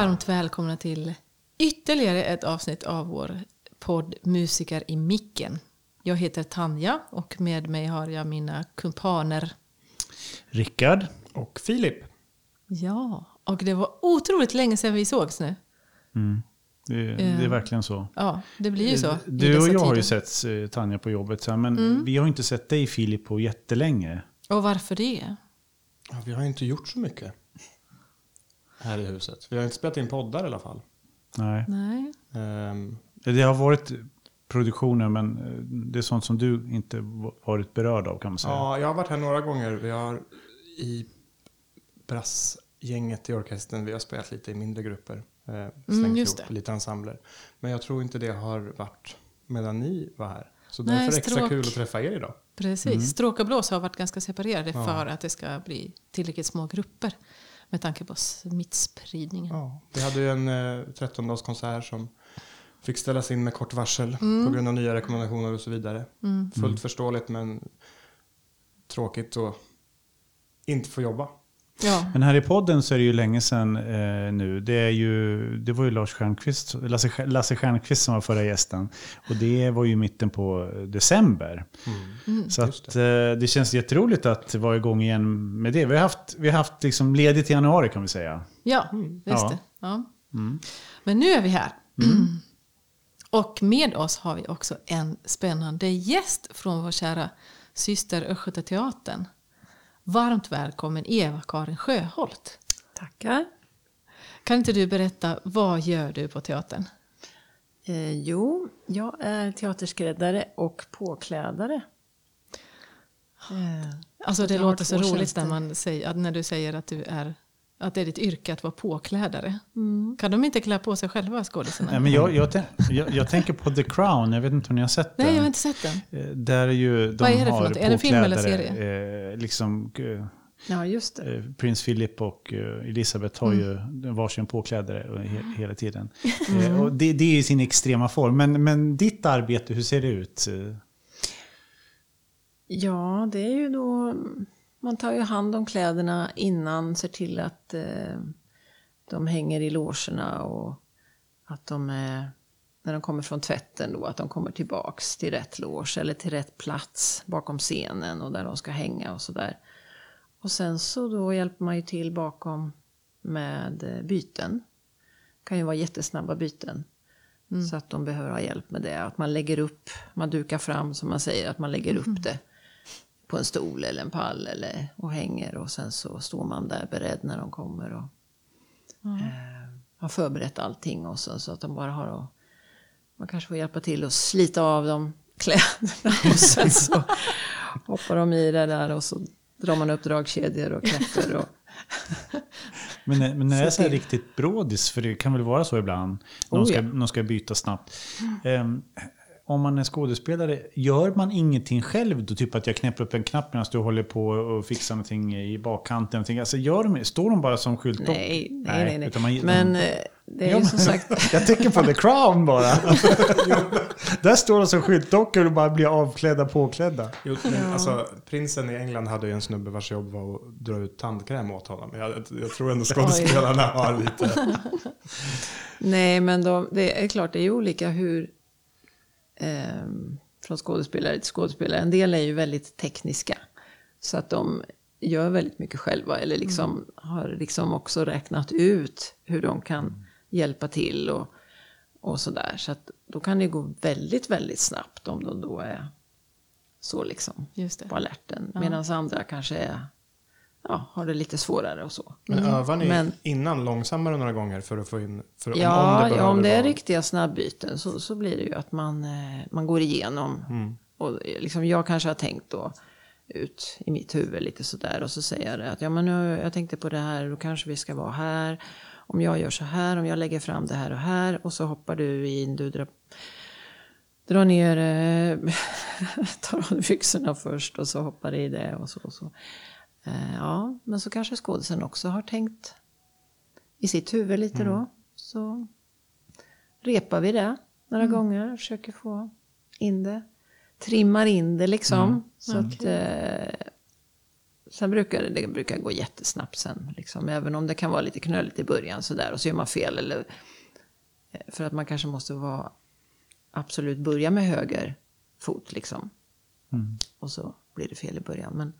Varmt välkomna till ytterligare ett avsnitt av vår podd Musiker i micken. Jag heter Tanja och med mig har jag mina kumpaner. Rickard. Och Filip. Ja, och det var otroligt länge sedan vi sågs nu. Mm. Det, det, är verkligen så. Ja, det blir ju så. Du och jag har ju sett eh, Tanja på jobbet, men mm. vi har inte sett dig Filip på jättelänge. Och varför det? Ja, vi har inte gjort så mycket här i huset. Vi har inte spelat in poddar i alla fall. Nej. Nej. Um, det har varit produktioner, men eh, det är sånt som du inte varit berörd av kan man säga. Ja, jag har varit här några gånger. Vi har i brassgänget i orkestern, vi har spelat lite i mindre grupper. Eh, mm, slängt mm, ihop lite ensembler. Men jag tror inte det har varit medan ni var här. Så därför är det extra kul att träffa er idag. Precis. Mm. Stråk och blås har varit ganska separerade ja. för att det ska bli tillräckligt små grupper. Med tanke på smittspridningen. Ja, vi hade ju en eh, 13-dagskonsert som fick ställas in med kort varsel mm. på grund av nya rekommendationer och så vidare. Mm. Fullt mm. förståeligt men tråkigt att inte få jobba. Ja. Men här i podden så är det ju länge sedan eh, nu. Det, är ju, det var ju Lars Stjernkvist, Lasse, Lasse Stjernkvist som var förra gästen. Och det var ju mitten på december. Mm. Mm, så att, det. Eh, det känns jätteroligt att vara igång igen med det. Vi har haft, vi har haft liksom ledigt i januari kan vi säga. Ja, mm. just ja. det. Ja. Mm. Men nu är vi här. Mm. Och med oss har vi också en spännande gäst från vår kära syster Östgötateatern. Varmt välkommen Eva-Karin Sjöholt. Tackar. Kan inte du berätta, vad gör du på teatern? Eh, jo, jag är teaterskräddare och påklädare. Eh, alltså det låter så roligt när, man säger, när du säger att du är att det är ditt yrke att vara påklädare. Mm. Kan de inte klä på sig själva skådisarna? Nej, men jag, jag, jag, jag, tänker på The Crown, jag vet inte om ni har sett den? Nej, jag har inte sett den. Eh, där är ju, de Vad är det för något? Är det film eller serie? Eh, liksom, eh, ja, just det. Eh, Prins Philip och Elisabeth har mm. ju varsin påklädare he, hela tiden. Mm. Eh, och det, det är i sin extrema form. Men, men ditt arbete, hur ser det ut? Ja, det är ju då man tar ju hand om kläderna innan, ser till att eh, de hänger i logerna och att de är, när de kommer från tvätten då, att de kommer tillbaks till rätt loge eller till rätt plats bakom scenen och där de ska hänga och sådär. Och sen så då hjälper man ju till bakom med eh, byten. Det kan ju vara jättesnabba byten. Mm. Så att de behöver ha hjälp med det. Att man lägger upp, man dukar fram som man säger, att man lägger mm. upp det på en stol eller en pall eller, och hänger och sen så står man där beredd när de kommer och mm. eh, har förberett allting och så, så att de bara har att man kanske får hjälpa till att slita av dem kläderna och sen så hoppar de i det där och så drar man upp dragkedjor och knäpper och men, men när det är så här riktigt brådis, för det kan väl vara så ibland, oh, de, ska, ja. de ska byta snabbt. Um, om man är skådespelare, gör man ingenting själv då? Typ att jag knäpper upp en knapp medan du håller på och fixar någonting i bakkanten. Alltså, gör de, står de bara som skyltdock? Nej, nej, nej. nej. Man, men eh, det är ja, ju som sagt... jag tänker på The Crown bara. Där står de som skyltdockor och bara blir avklädda påklädda. Jo, men, ja. alltså, prinsen i England hade ju en snubbe vars jobb var att dra ut tandkräm åt honom. Jag, jag tror ändå skådespelarna har lite... nej, men de, det är klart, det är olika hur eh, från skådespelare till skådespelare. En del är ju väldigt tekniska. Så att de gör väldigt mycket själva. Eller liksom mm. har liksom också räknat ut hur de kan hjälpa till och, och sådär. Så att då kan det gå väldigt, väldigt snabbt om de då är så liksom på alerten. Ja. Medan andra kanske är ja, har det lite svårare och så. Men mm. övar ni Men, innan långsammare några gånger för att få in? För, ja, om det, ja, om det är riktiga snabbyten så, så blir det ju att man, eh, man går igenom. Mm. Och liksom jag kanske har tänkt då ut i mitt huvud lite sådär och så säger jag det att ja men nu, jag tänkte på det här, då kanske vi ska vara här. Om jag gör så här, om jag lägger fram det här och här och så hoppar du in, du drar drar ner, eh, tar av byxorna först och så hoppar i det och så. Och så. Eh, ja, men så kanske skådisen också har tänkt i sitt huvud lite mm. då. Så repar vi det några mm. gånger, försöker få in det. Trimmar in det liksom. Mm. Så, att, eh, sen brukar det, det brukar gå jättesnabbt sen. Liksom. Även om det kan vara lite knöligt i början sådär. Och så gör man fel. Eller, eh, för att man kanske måste vara, absolut börja med höger fot liksom. Och så blir det fel i början. Men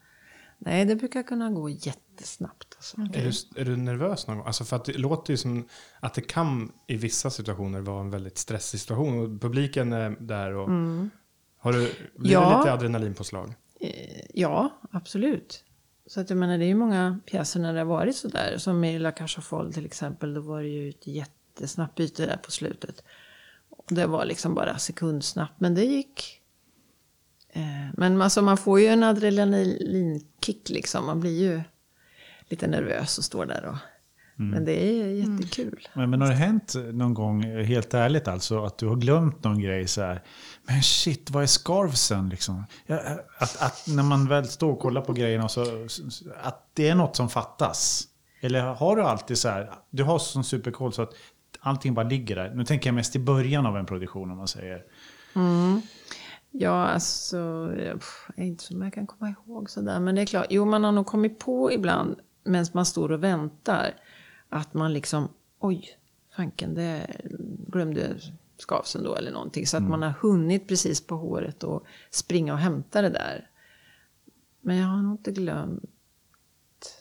nej, det brukar kunna gå jättesnabbt. Alltså. Är, du, är du nervös någon gång? Alltså för att det låter ju som att det kan i vissa situationer vara en väldigt stressig situation. Och publiken är där och... Har du, blir Ja. det lite adrenalinpåslag? Eh, Ja, absolut. Så att jag menar, det är ju många pjäser när det har varit sådär. Som i La Cage Folles till exempel. Då var det ju ett jättesnabbt byte där på slutet. Det var liksom bara sekundsnabbt. Men det gick. Eh, Men alltså man får ju en adrenalinkick liksom. Man blir ju lite nervös och står där och... Men det är jättekul. Men, men har det hänt någon gång, helt ärligt alltså, att du har glömt någon grej så här. Men shit, vad är scarfsen liksom? Att, att när man väl står och kollar på grejerna så, att det är något som fattas. Eller har du alltid så här, du har sån superkoll så att allting bara ligger där. Nu tänker jag mest i början av en produktion om man säger. Ja, alltså, jag är inte som jag kan komma ihåg sådär. Men det är klart, jo man har nog kommit på ibland medan man står och väntar. Att man liksom, oj, fanken, det glömde skavsen då eller någonting. Så att man har hunnit precis på håret och springa och hämta det där. Men jag har nog inte glömt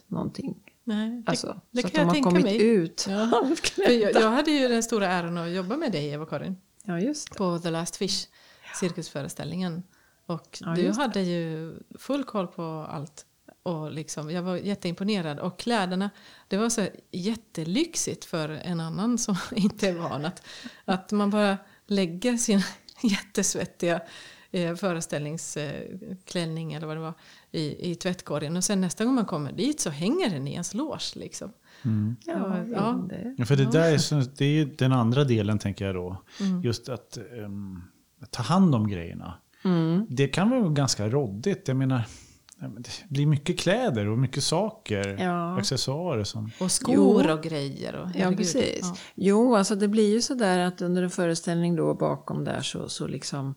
någonting. Nej, det, Alltså, det så att kan de jag har kommit mig. ut. Ja. Jag, jag hade ju den stora äran att jobba med dig, Eva-Karin, Ja, just det. på The Last Fish, cirkusföreställningen. Och Ja, du hade ju full koll på allt. Och liksom, jag var jätteimponerad. Och kläderna, det var så jättelyxigt för en annan som inte är van. Att, att man bara lägger sin jättesvettiga eh, föreställningsklänning eller vad det var i, i tvättkorgen. Och sen nästa gång man kommer dit så hänger den i ens loge. Liksom. Ja, Ja, ja. det. Ja, för det där är, så, det är ju den andra delen tänker jag då. Just att ehm, ta hand om grejerna. Det kan vara ganska råddigt. Jag menar, det blir mycket kläder och mycket saker. Ja. Accessoarer som... Och skor Jo. och grejer. Och, Ja, precis. Ja. Jo, alltså det blir ju så där att under en föreställning då bakom där så, så liksom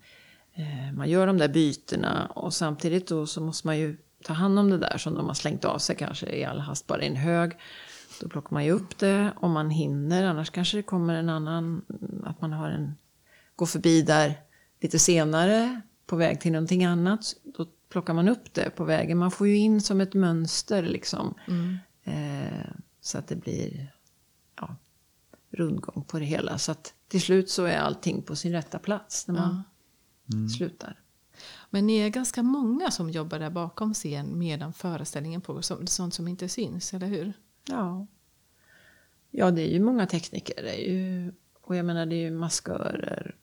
eh, man gör de där bytena och samtidigt då så måste man ju ta hand om det där som de har slängt av sig kanske i all hast bara i en hög. Då plockar man ju upp det om man hinner, annars kanske det kommer en annan, att man har en, går förbi där lite senare på väg till någonting annat. Då plockar man upp det på vägen. Man får ju in som ett mönster liksom. Eh, så att det blir ja, rundgång på det hela. Så att till slut så är allting på sin rätta plats när man slutar. Men ni är ganska många som jobbar där bakom scen medan föreställningen pågår. Sånt som inte syns, eller hur? Ja. ja, det är ju många tekniker. Det är ju, och jag menar det är ju maskörer.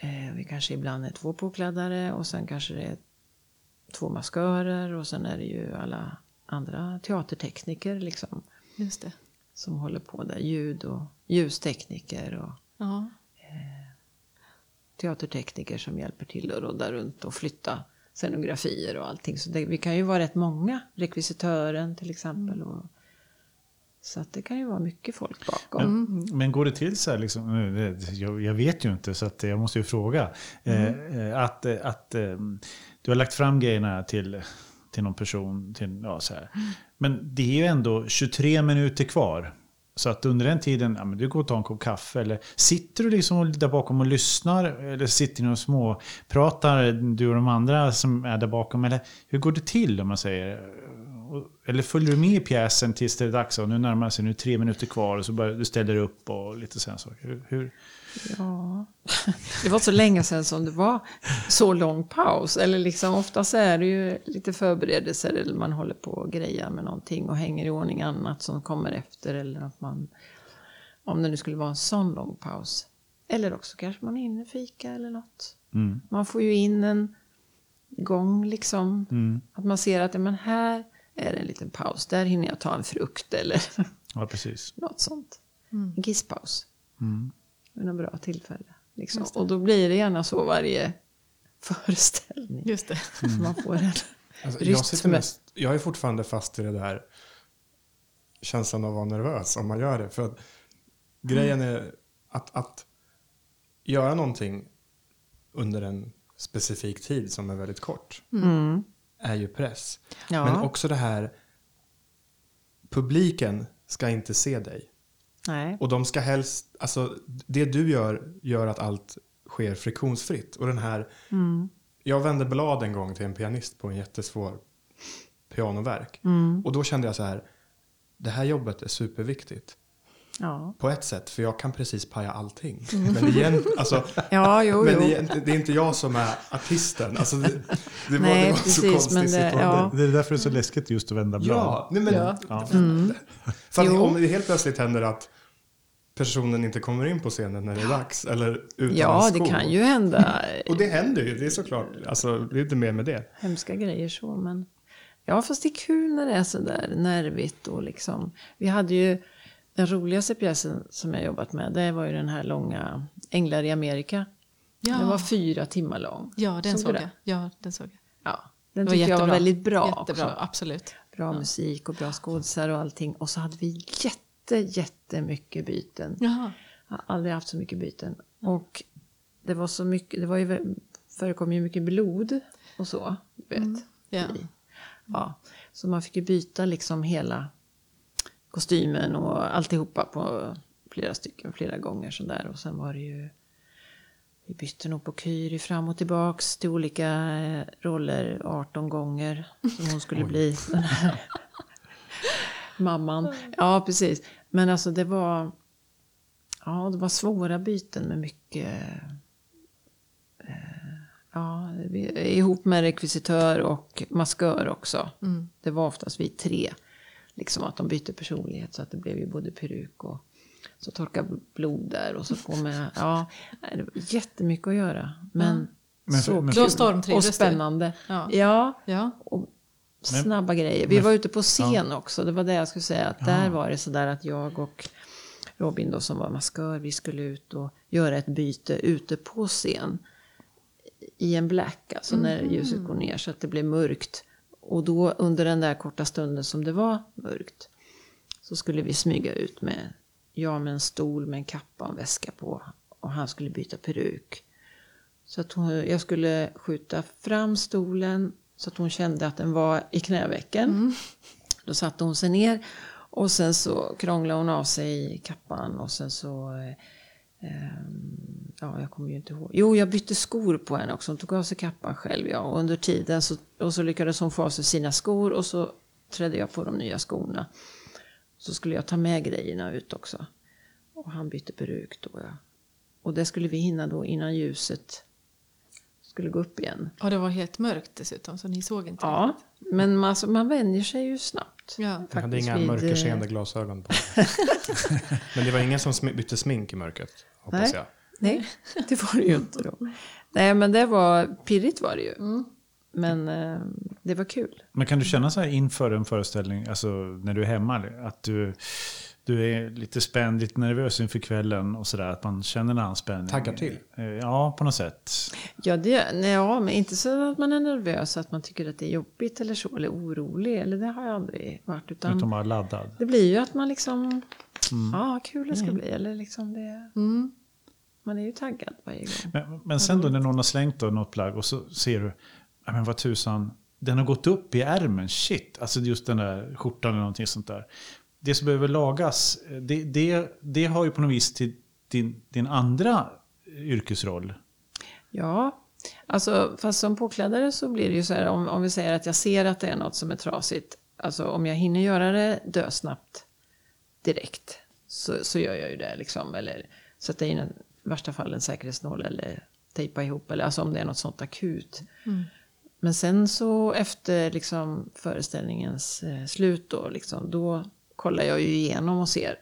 Eh, vi kanske ibland är två påkläddare och sen kanske det är två maskörer och sen är det ju alla andra teatertekniker liksom. Just det. Som håller på där. Ljud och ljustekniker och Ja. teatertekniker som hjälper till att rodda runt och flytta scenografier och allting. Så det, vi kan ju vara rätt många. Rekvisitören till exempel. Och, så att det kan ju vara mycket folk bakom. Men, men går det till så här, liksom, nu, jag, jag vet ju inte så att jag måste ju fråga. Eh, eh, att eh, att eh, du har lagt fram grejerna till, till någon person. Till, ja, så här. Men det är ju ändå 23 minuter kvar. Så att under den tiden, ja, men du går och tar en kopp kaffe. Eller sitter du liksom där bakom och lyssnar? Eller sitter ni och små pratar du och de andra som är där bakom? Eller hur går det till om man säger? Eller följer du med i pjäsen tills det är dags? Och nu närmar sig, nu tre minuter kvar och så börjar du ställer upp och lite sådana saker. Hur? Ja. Det var så länge sedan som det var så lång paus. Eller liksom oftast är det ju lite förberedelser eller man håller på och grejar med någonting och hänger i ordning annat som kommer efter. Eller att man, om det nu skulle vara en sån lång paus. Eller också kanske man hinner fika eller något. Mm. Man får ju in en gång liksom. Mm. Att man ser att men här är det en liten paus. Där hinner jag ta en frukt eller Ja, precis. något sånt. En kisspaus. Mm. Vid något bra tillfälle. Liksom. Och då blir det gärna så varje föreställning. Just det. Så man får en Alltså, jag, sitter mest, jag är fortfarande fast i det där känslan av att vara nervös om man gör det. För att grejen är att, att göra någonting under en specifik tid som är väldigt kort. Mm. Är ju press. Ja. Men också det här, publiken ska inte se dig. Nej. Och de ska helst, alltså det du gör, gör att allt sker friktionsfritt. Och den här, Mm. jag vände blad en gång till en pianist på en jättesvår pianoverk. Mm. Och då kände jag så här, det här jobbet är superviktigt. Ja. På ett sätt, för jag kan precis paja allting. Men, igen, alltså, Ja, jo, men jo. igen, det är inte jag som är artisten. Alltså, det, det, var, Nej, det var så precis, konstig men det- situation. ja. Det är därför det är så läskigt just att vända blad. Ja, nej men, Ja. Ja. För om det helt plötsligt händer att personen inte kommer in på scenen när det är dags. Eller utan Ja, en det kan ju hända Och det händer ju, det är såklart. Alltså, det är inte mer med det. hemska grejer så, men... Ja, fast det är kul när det är så där nervigt och liksom... Vi hade ju den roligaste pjäsen som jag jobbat med, det var ju den här långa Änglar i Amerika. Ja. Den var fyra timmar lång. Ja, den Såg såg jag. det? Ja, den såg jag. Ja, den tyckte jag var väldigt bra Jättebra, också. absolut. Bra musik och bra skådisar och allting. Och så hade vi jätte, jättemycket byten. Jaha. Jag har aldrig haft så mycket byten. Och det var så mycket, det var ju, förekom ju mycket blod och så. Vet. Ja. I- ja. Så man fick ju byta liksom hela kostymen och alltihopa på flera stycken, flera gånger sådär. Och sen var det ju, vi bytte nog på Kyri fram och tillbaks till olika eh, roller 18 gånger. Som hon skulle bli den här mamman. Ja, precis. Men alltså det var, ja, det var svåra byten med mycket eh, Ja, ihop med rekvisitör och maskör också. Det var oftast vi tre. Liksom att de bytte personlighet så att det blev ju både peruk och så torka blod där och så på med, ja, det var jättemycket att göra. Men, Men- så men- kul och spännande. Ja. ja, Ja. och Men- snabba grejer. Vi var ute på scen också, det var det jag skulle säga. Att Där var det sådär att jag och Robin då som var maskör, vi skulle ut och göra ett byte ute på scen. I en black, alltså när ljuset går ner så att det blev mörkt. Och då under den där korta stunden som det var mörkt så skulle vi smyga ut med, jag med en stol med en kappa och en väska på. Och han skulle byta peruk. Så att hon, jag skulle skjuta fram stolen så att hon kände att den var i knävecken. Då satte hon sig ner och sen så krånglade hon av sig kappan och sen så... Eh, ja, jag kommer ju inte ihåg. Jo, jag bytte skor på henne också. Hon tog av sig kappan själv. Ja, och under tiden så, och så lyckades hon få av sig sina skor och så trädde jag på de nya skorna. Så skulle jag ta med grejerna ut också. Och han bytte peruk då. Ja. Och det skulle vi hinna då innan ljuset skulle gå upp igen. Och det var helt mörkt dessutom, så ni såg inte Ja, men man, alltså, man vänjer sig ju snabbt. Ja. Jag hade inga vid, eh, mörkerseende glasögon på. Men det var ingen som bytte smink i mörkret, hoppas Nej. jag. Nej, det var det ju inte då. Nej, men det var pirrigt var det ju. Men eh, det var kul. Men kan du känna så här inför en föreställning, alltså när du är hemma, att du, du är lite spänd, lite nervös inför kvällen och sådär, att man känner en anspänning? Taggar till? Eh, Ja, på något sätt. Ja, det, nej, ja, men inte så att man är nervös, att man tycker att det är jobbigt eller så, eller orolig. Eller det har jag aldrig varit. Utan Utan bara laddad. det blir ju att man liksom, ja, vad kul det ska bli. Eller liksom det, Mm. man är ju taggad varje gång. Men, men sen då när någon har slängt då något plagg och så ser du, ja men vad tusan, den har gått upp i ärmen, shit. Alltså just den där skjortan eller någonting sånt där. Det som behöver lagas, det, det, det har ju på något vis till din, din andra yrkesroll. Ja, alltså fast som påklädare så blir det ju så här om, om vi säger att jag ser att det är något som är trasigt. Alltså om jag hinner göra det dösnabbt direkt så, så gör jag ju det liksom. Eller sätta in en, i värsta fall en säkerhetsnål eller tejpa ihop. Eller alltså om det är något sånt akut. Men sen så efter liksom föreställningens eh, slut då, liksom, då kollar jag ju igenom och ser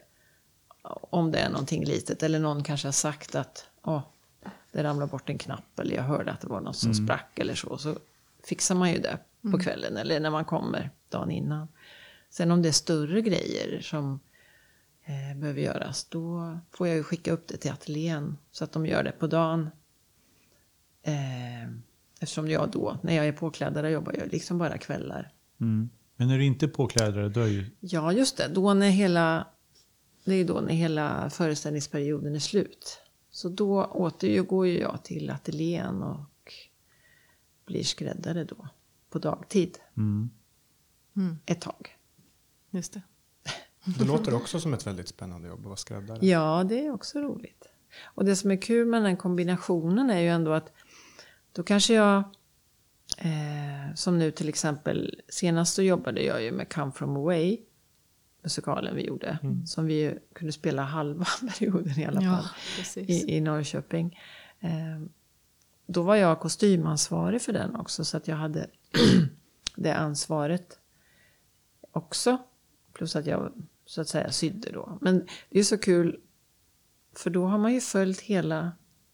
om det är någonting litet. Eller någon kanske har sagt att "Åh, det ramlade bort en knapp. Eller jag hörde att det var något som sprack eller så. Så fixar man ju det på kvällen eller när man kommer dagen innan. Sen om det är större grejer som eh, behöver göras. Då får jag ju skicka upp det till ateljén. Så att de gör det på dagen. Eh, eftersom jag då, när jag är påklädare, jobbar jag liksom bara kvällar. Mm. Men när du inte är påklädare, då är ju... Ja, just det. Då när hela, det är då när hela föreställningsperioden är slut. Så då återgår ju jag till ateljén och blir skräddare då. på dagtid Mm. ett tag. Just det. Det låter också som ett väldigt spännande jobb att vara skräddare. Ja, det är också roligt. Och det som är kul med den kombinationen är ju ändå att då kanske jag, eh, som nu till exempel, senast så jobbade jag ju med Come From Away, musikalen vi gjorde, som vi ju kunde spela halva perioden i alla Ja, fall precis. i, i Norrköping. Eh, då var jag kostymansvarig för den också, så att jag hade det ansvaret också. Plus att jag så att säga sydde då. Men det är så kul, för då har man ju följt hela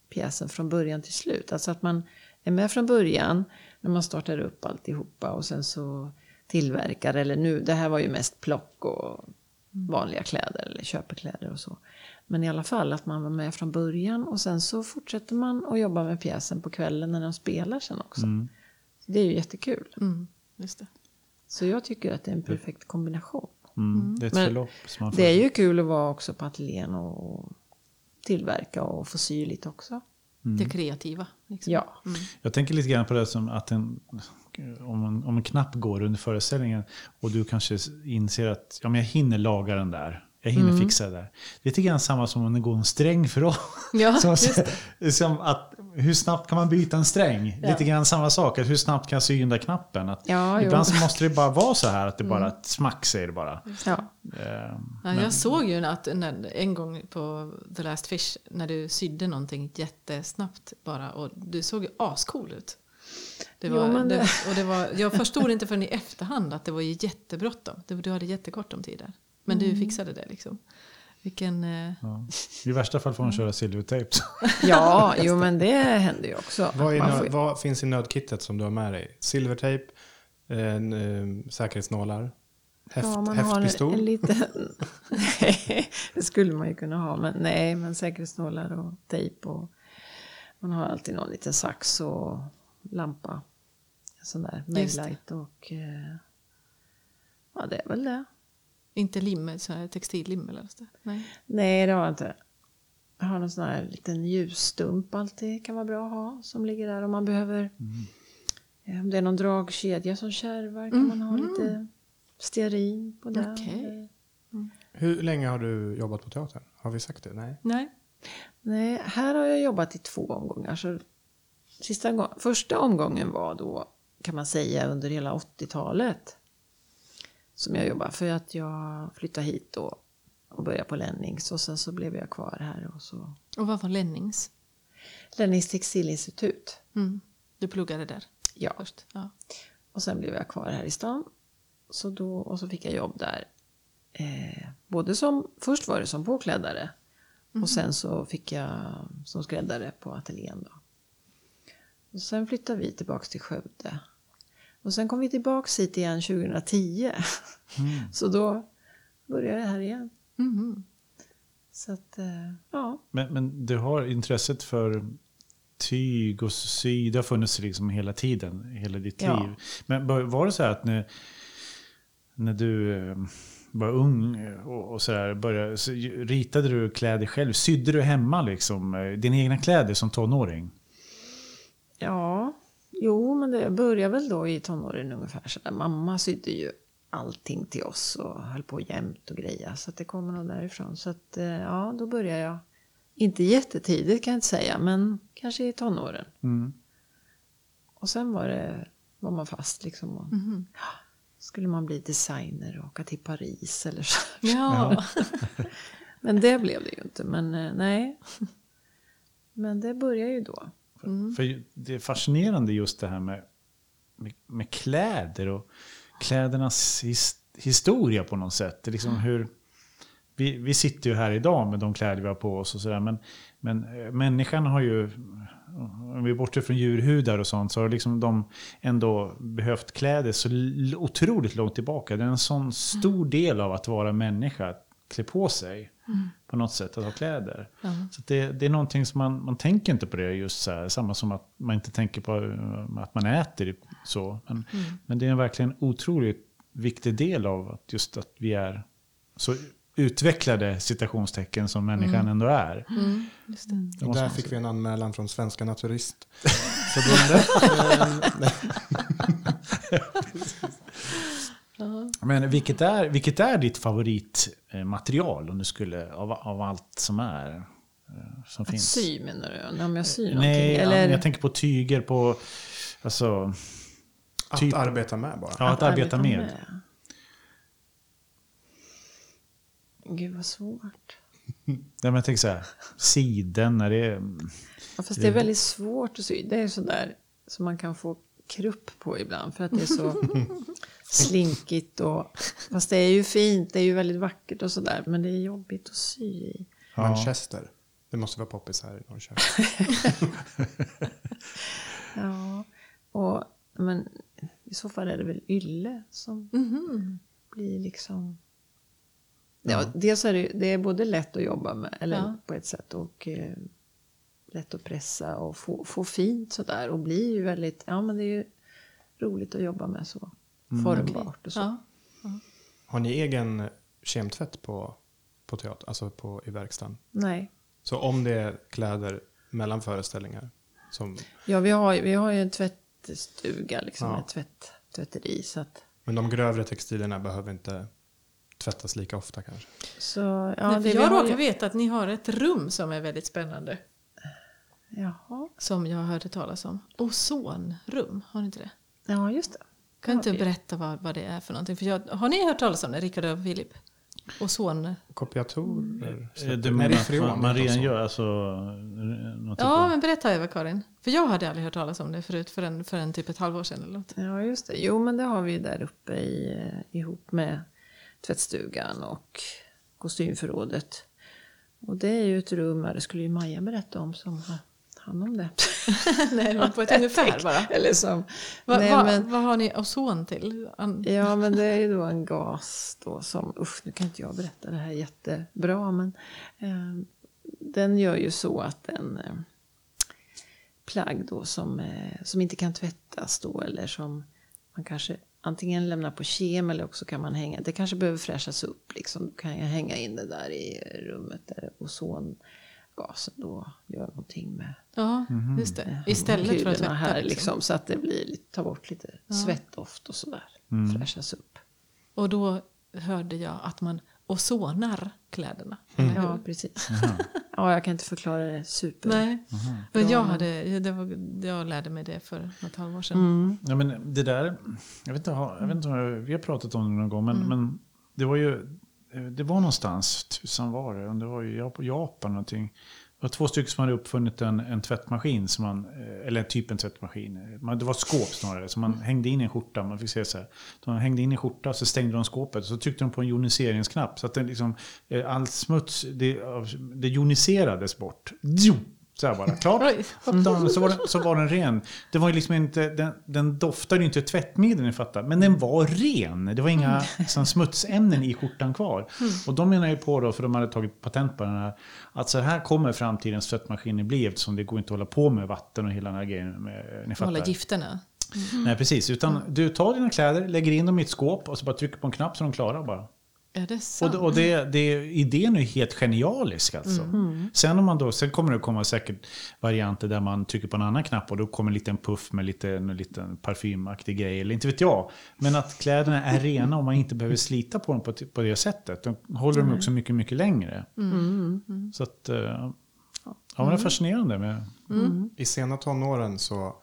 pjäsen från början till slut. Alltså att man är med från början när man startar upp alltihopa och sen så tillverkar, eller nu, det här var ju mest plock och vanliga kläder eller köpekläder och så. Men i alla fall att man var med från början och sen så fortsätter man att jobba med pjäsen på kvällen när de spelar sen också. Så det är ju jättekul. Mm, just det. Så jag tycker att det är en perfekt kombination. Mm. Det är ett Men förlopp som man får. Det är ju kul att vara också på ateljén och tillverka och få sy lite också. Det kreativa. Liksom. Ja. Jag tänker lite grann på det som att en, om, en, om en knapp går under föreställningen och du kanske inser att ja, men jag hinner laga den där. Jag hinner fixa det där. Det är lite grann samma som om det går en sträng för oss. Ja, som, just som att, hur snabbt kan man byta en sträng? Lite grann samma sak. Hur snabbt kan jag sy den där knappen? Att Ja, jo. ibland så måste det bara vara så här att det bara ett smack säger det bara. Ja. Eh, Ja, jag såg ju att när, en gång på The Last Fish när du sydde någonting jättesnabbt bara och du såg ju ascool ut. Det Jo, var, men det, det- och det var, jag förstod inte förrän i efterhand att det var ju jättebråttom. Du hade jättekort om tid där. Men Mm. du fixade det liksom. Vilken... Eh, ja. I värsta fall får man köra silvertejp. ja, jo men det händer ju också. Vad, är Man nö- får ju- vad finns i nödkittet som du har med dig? Silvertejp, en, eh, säkerhetsnålar, häft, ja, man har en, häftpistol. en liten... Nej, det skulle man ju kunna ha. Men nej, men säkerhetsnålar och tejp och... Man har alltid någon liten sax och lampa. Sån där maglight och... Eh, ja, det är väl det. Inte lim, så här textillim eller så. Nej. Nej, det har jag inte. Jag har någon sån här liten ljusstump alltid. Kan vara bra att ha. Som ligger där om man behöver. eh, Om det är någon dragkedja som kärvar kan man ha lite stearin på den. Okej. Hur länge har du jobbat på teatern? Har vi sagt det? Nej. Nej. Nej, här har jag jobbat i två omgångar. Så sista gång, första omgången var då, kan man säga, under hela 80-talet. Som jag jobbade. För att jag flyttade hit då och började på Lennings. Och sen så blev jag kvar här. Och så. Och vad var Lennings? Lennings textilinstitut. Mm. Du pluggade där Ja. först? Ja. Och sen blev jag kvar här i stan. Så då, och så fick jag jobb där. Eh, både som, först var det som påkläddare. Och sen så fick jag som skräddare på ateljén då. Och sen flyttade vi tillbaks till Skövde. Och sen kom vi tillbaks hit igen 2010. så då började jag här igen. Mhm. Så att, eh, ja. Men, men du har intresset för tyg och sy, det har funnits liksom hela tiden, hela ditt Ja. liv. Men var det så här att när, när du eh, var ung och, och så där, började, så ritade du kläder själv? Sydde du hemma liksom, eh, dina egna kläder som tonåring? Ja, jo, men det började väl då i tonåren ungefär. Så där. Mamma sydde ju allting till oss och höll på jämt och greja. Så att det kommer nog därifrån. Så att, eh, ja, då började jag. Inte jättetidigt kan jag inte säga, men kanske i tonåren. Mm. Och sen var, det, var man fast liksom. Och, ja, skulle man bli designer och åka till Paris eller så. Ja. Men det blev det ju inte. Men eh, nej. Men det började ju då. För det är fascinerande just det här med, med, med kläder och klädernas his, historia på något sätt. Det är liksom hur, vi, vi sitter ju här idag med de kläder vi har på oss och sådär. Men, men eh, människan har ju, om vi är borta från djurhudar och sånt, så har liksom de ändå behövt kläder så otroligt långt tillbaka. Det är en sån stor del av att vara människa, att klä på sig på något sätt, att ha kläder. Så att det, det är någonting som man, man tänker inte på det just så här, samma som att man inte tänker på eh, att man äter så. Men, men det är verkligen en otroligt viktig del av att just att vi är så utvecklade citationstecken som människan ändå är. Mm, just det. Det Och där fick vi en anmälan från Svenska Naturistförbundet. Men vilket är, vilket är ditt favoritmaterial om du skulle, av, av allt som är? eh, Som Att finns? sy menar du? Om jag syr någonting? Nej, Eller jag tänker på tyger, på... Alltså, Att Typ- arbeta med bara. ja, att, arbeta med. Gud vad svårt. Nej, men jag tänker så här, siden, när det är... Ja, fast det är väldigt svårt att sy. Det är sådär som man kan få krupp på ibland. För att det är så slinkigt. Och, fast det är ju fint, det är ju väldigt vackert och sådär. Men det är jobbigt att sy i. Manchester. Det måste vara poppis här i Norrköping. Ja, och, men i så fall är det väl ylle som blir liksom... Ja, dels är det, det är både lätt att jobba med, eller Ja. på ett sätt, och eh, lätt att pressa och få, få fint sådär. Och blir ju väldigt, ja men det är ju roligt att jobba med så formbart och så. Ja. Har ni egen kemtvätt på, på teater, alltså på, i verkstaden? Nej. Så om det är kläder mellan föreställningar som Ja, vi har, ju- vi har ju en tvättstuga, liksom, Ja. ett tvätt, tvätteri. Så, att, Men de grövre textilierna behöver inte tvättas lika ofta kanske? så ja, Nej, jag har råkar ju, veta att ni har ett rum som är väldigt spännande. Jaha, Som jag hörde talas om. Ozonrum, har ni inte det? ja just det. Kan inte vi- berätta vad, vad det är för någonting? För jag, har ni hört talas om det, Rickard och Filip? Ozon... Kopiatorer? Eh, Det freon, man, man inte redan ozon. gör alltså... Något typ Ja, av- men berätta Eva-Karin. För jag hade aldrig hört talas om det förut, för en, för en typ ett halvår sedan eller något. Ja, just det. Jo, men det har vi ju där uppe i, eh, ihop med tvättstugan och kostymförrådet. Och det är ju ett rum, det skulle ju Maja berätta om som hand om det. Nej, men på ett ungefär bara. Eller som... Va, nej, va, men, Vad har ni ozon till? Ja, men det är ju då en gas då som, usch nu kan inte jag berätta det här jättebra, men eh, den gör ju så att en eh, plagg då som, eh, som inte kan tvättas då eller som man kanske antingen lämnar på kem eller också kan man hänga, det kanske behöver fräschas upp liksom, då kan jag hänga in det där i rummet där ozongasen då gör någonting med ja, just det. Istället för att tvätta. här liksom. liksom, så att det blir, ta bort lite svettdoft och sådär, fräschas upp. Och då hörde jag att man ozonar kläderna. Ja, precis. Ja, jag kan inte förklara det super. Nej, men jag, hade, det var, jag lärde mig det för något halvår sedan. Mm. Ja, men det där, jag vet inte, jag vet inte om vi har pratat om det någon gång, men, Mm. men det var ju, Eh, det var någonstans, tusan var det, det var ju Japan någonting. Det var två stycken som hade uppfunnit en, en tvättmaskin, som man, eh, eller typ en tvättmaskin. Man- Det var ett skåp snarare, så man hängde in en skjorta. Man fick se så här. De hängde in en skjorta, så stängde de skåpet. Så tryckte de på en joniseringsknapp. Så att den liksom, eh, all smuts, det, det joniserades bort. Så här bara, klart. Den, så, var den, så var den ren. Det var ju liksom inte, den, den doftade ju inte tvättmedel, ni fattar. Men den var ren. Det var inga liksom, smutsämnen i skjortan kvar. Och de menar ju på då, för de hade tagit patent på den här, att så här kommer framtidens tvättmaskiner bli eftersom det går inte att hålla på med vatten och hela den här grejen. Med, ni fattar. gifterna. Nej, precis. Utan du tar dina kläder, lägger in dem i ett skåp och så bara trycker på en knapp så de klarar bara. Är det Och, sant? det, och det, det, idén är helt genialisk alltså. Sen, om man då, sen kommer det komma säkert varianter där man trycker på en annan knapp och då kommer en liten puff med lite, en liten parfymaktig grej. Eller inte vet jag. Men att kläderna är rena och man inte behöver slita på dem på, på det sättet. Då håller de också mycket, mycket längre. Så att, eh, ja, men det är fascinerande med... I sena tonåren så,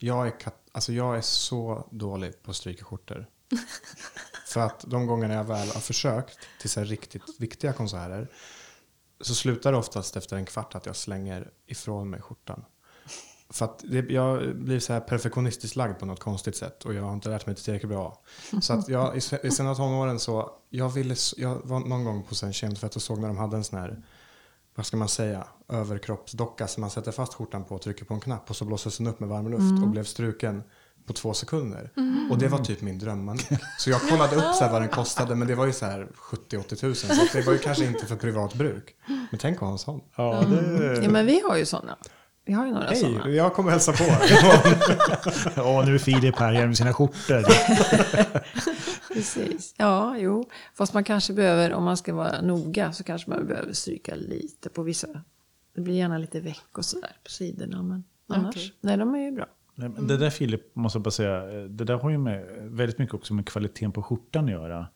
jag är, kat- alltså jag är så dålig på att stryka skjortor. För att de gångerna jag väl har försökt till så riktigt viktiga konserter så slutar det oftast efter en kvart att jag slänger ifrån mig skjortan. För att det, jag blir så här perfektionistiskt lagd på något konstigt sätt och jag har inte lärt mig det tillräckligt bra. Så att jag, i, i sena tonåren så, jag, ville, jag var någon gång på en kemtvätt och såg när de hade en sån här vad ska man säga, överkroppsdocka som man sätter fast skjortan på och trycker på en knapp och så blåses den upp med varm luft och blev struken på två sekunder. Och det var typ min dröm. Så jag kollade upp så här vad den kostade men det var ju så här 70-80 tusen så det var ju kanske inte för privat bruk. Men tänk att ha en sån. Ja, det, Ja, men vi har ju sådana. Vi har ju några Hej, sådana. jag kommer hälsa på. ja, nu är Filip här igen med sina skjortor. Precis. Ja, jo. Fast man kanske behöver, om man ska vara noga, så kanske man behöver stryka lite på vissa. Det blir gärna lite väck och sådär på sidorna. Men annars, Okej. nej de är ju bra. Nej, men Det där Filip, måste jag bara säga, det där har ju med, väldigt mycket också med kvaliteten på skjortan att göra.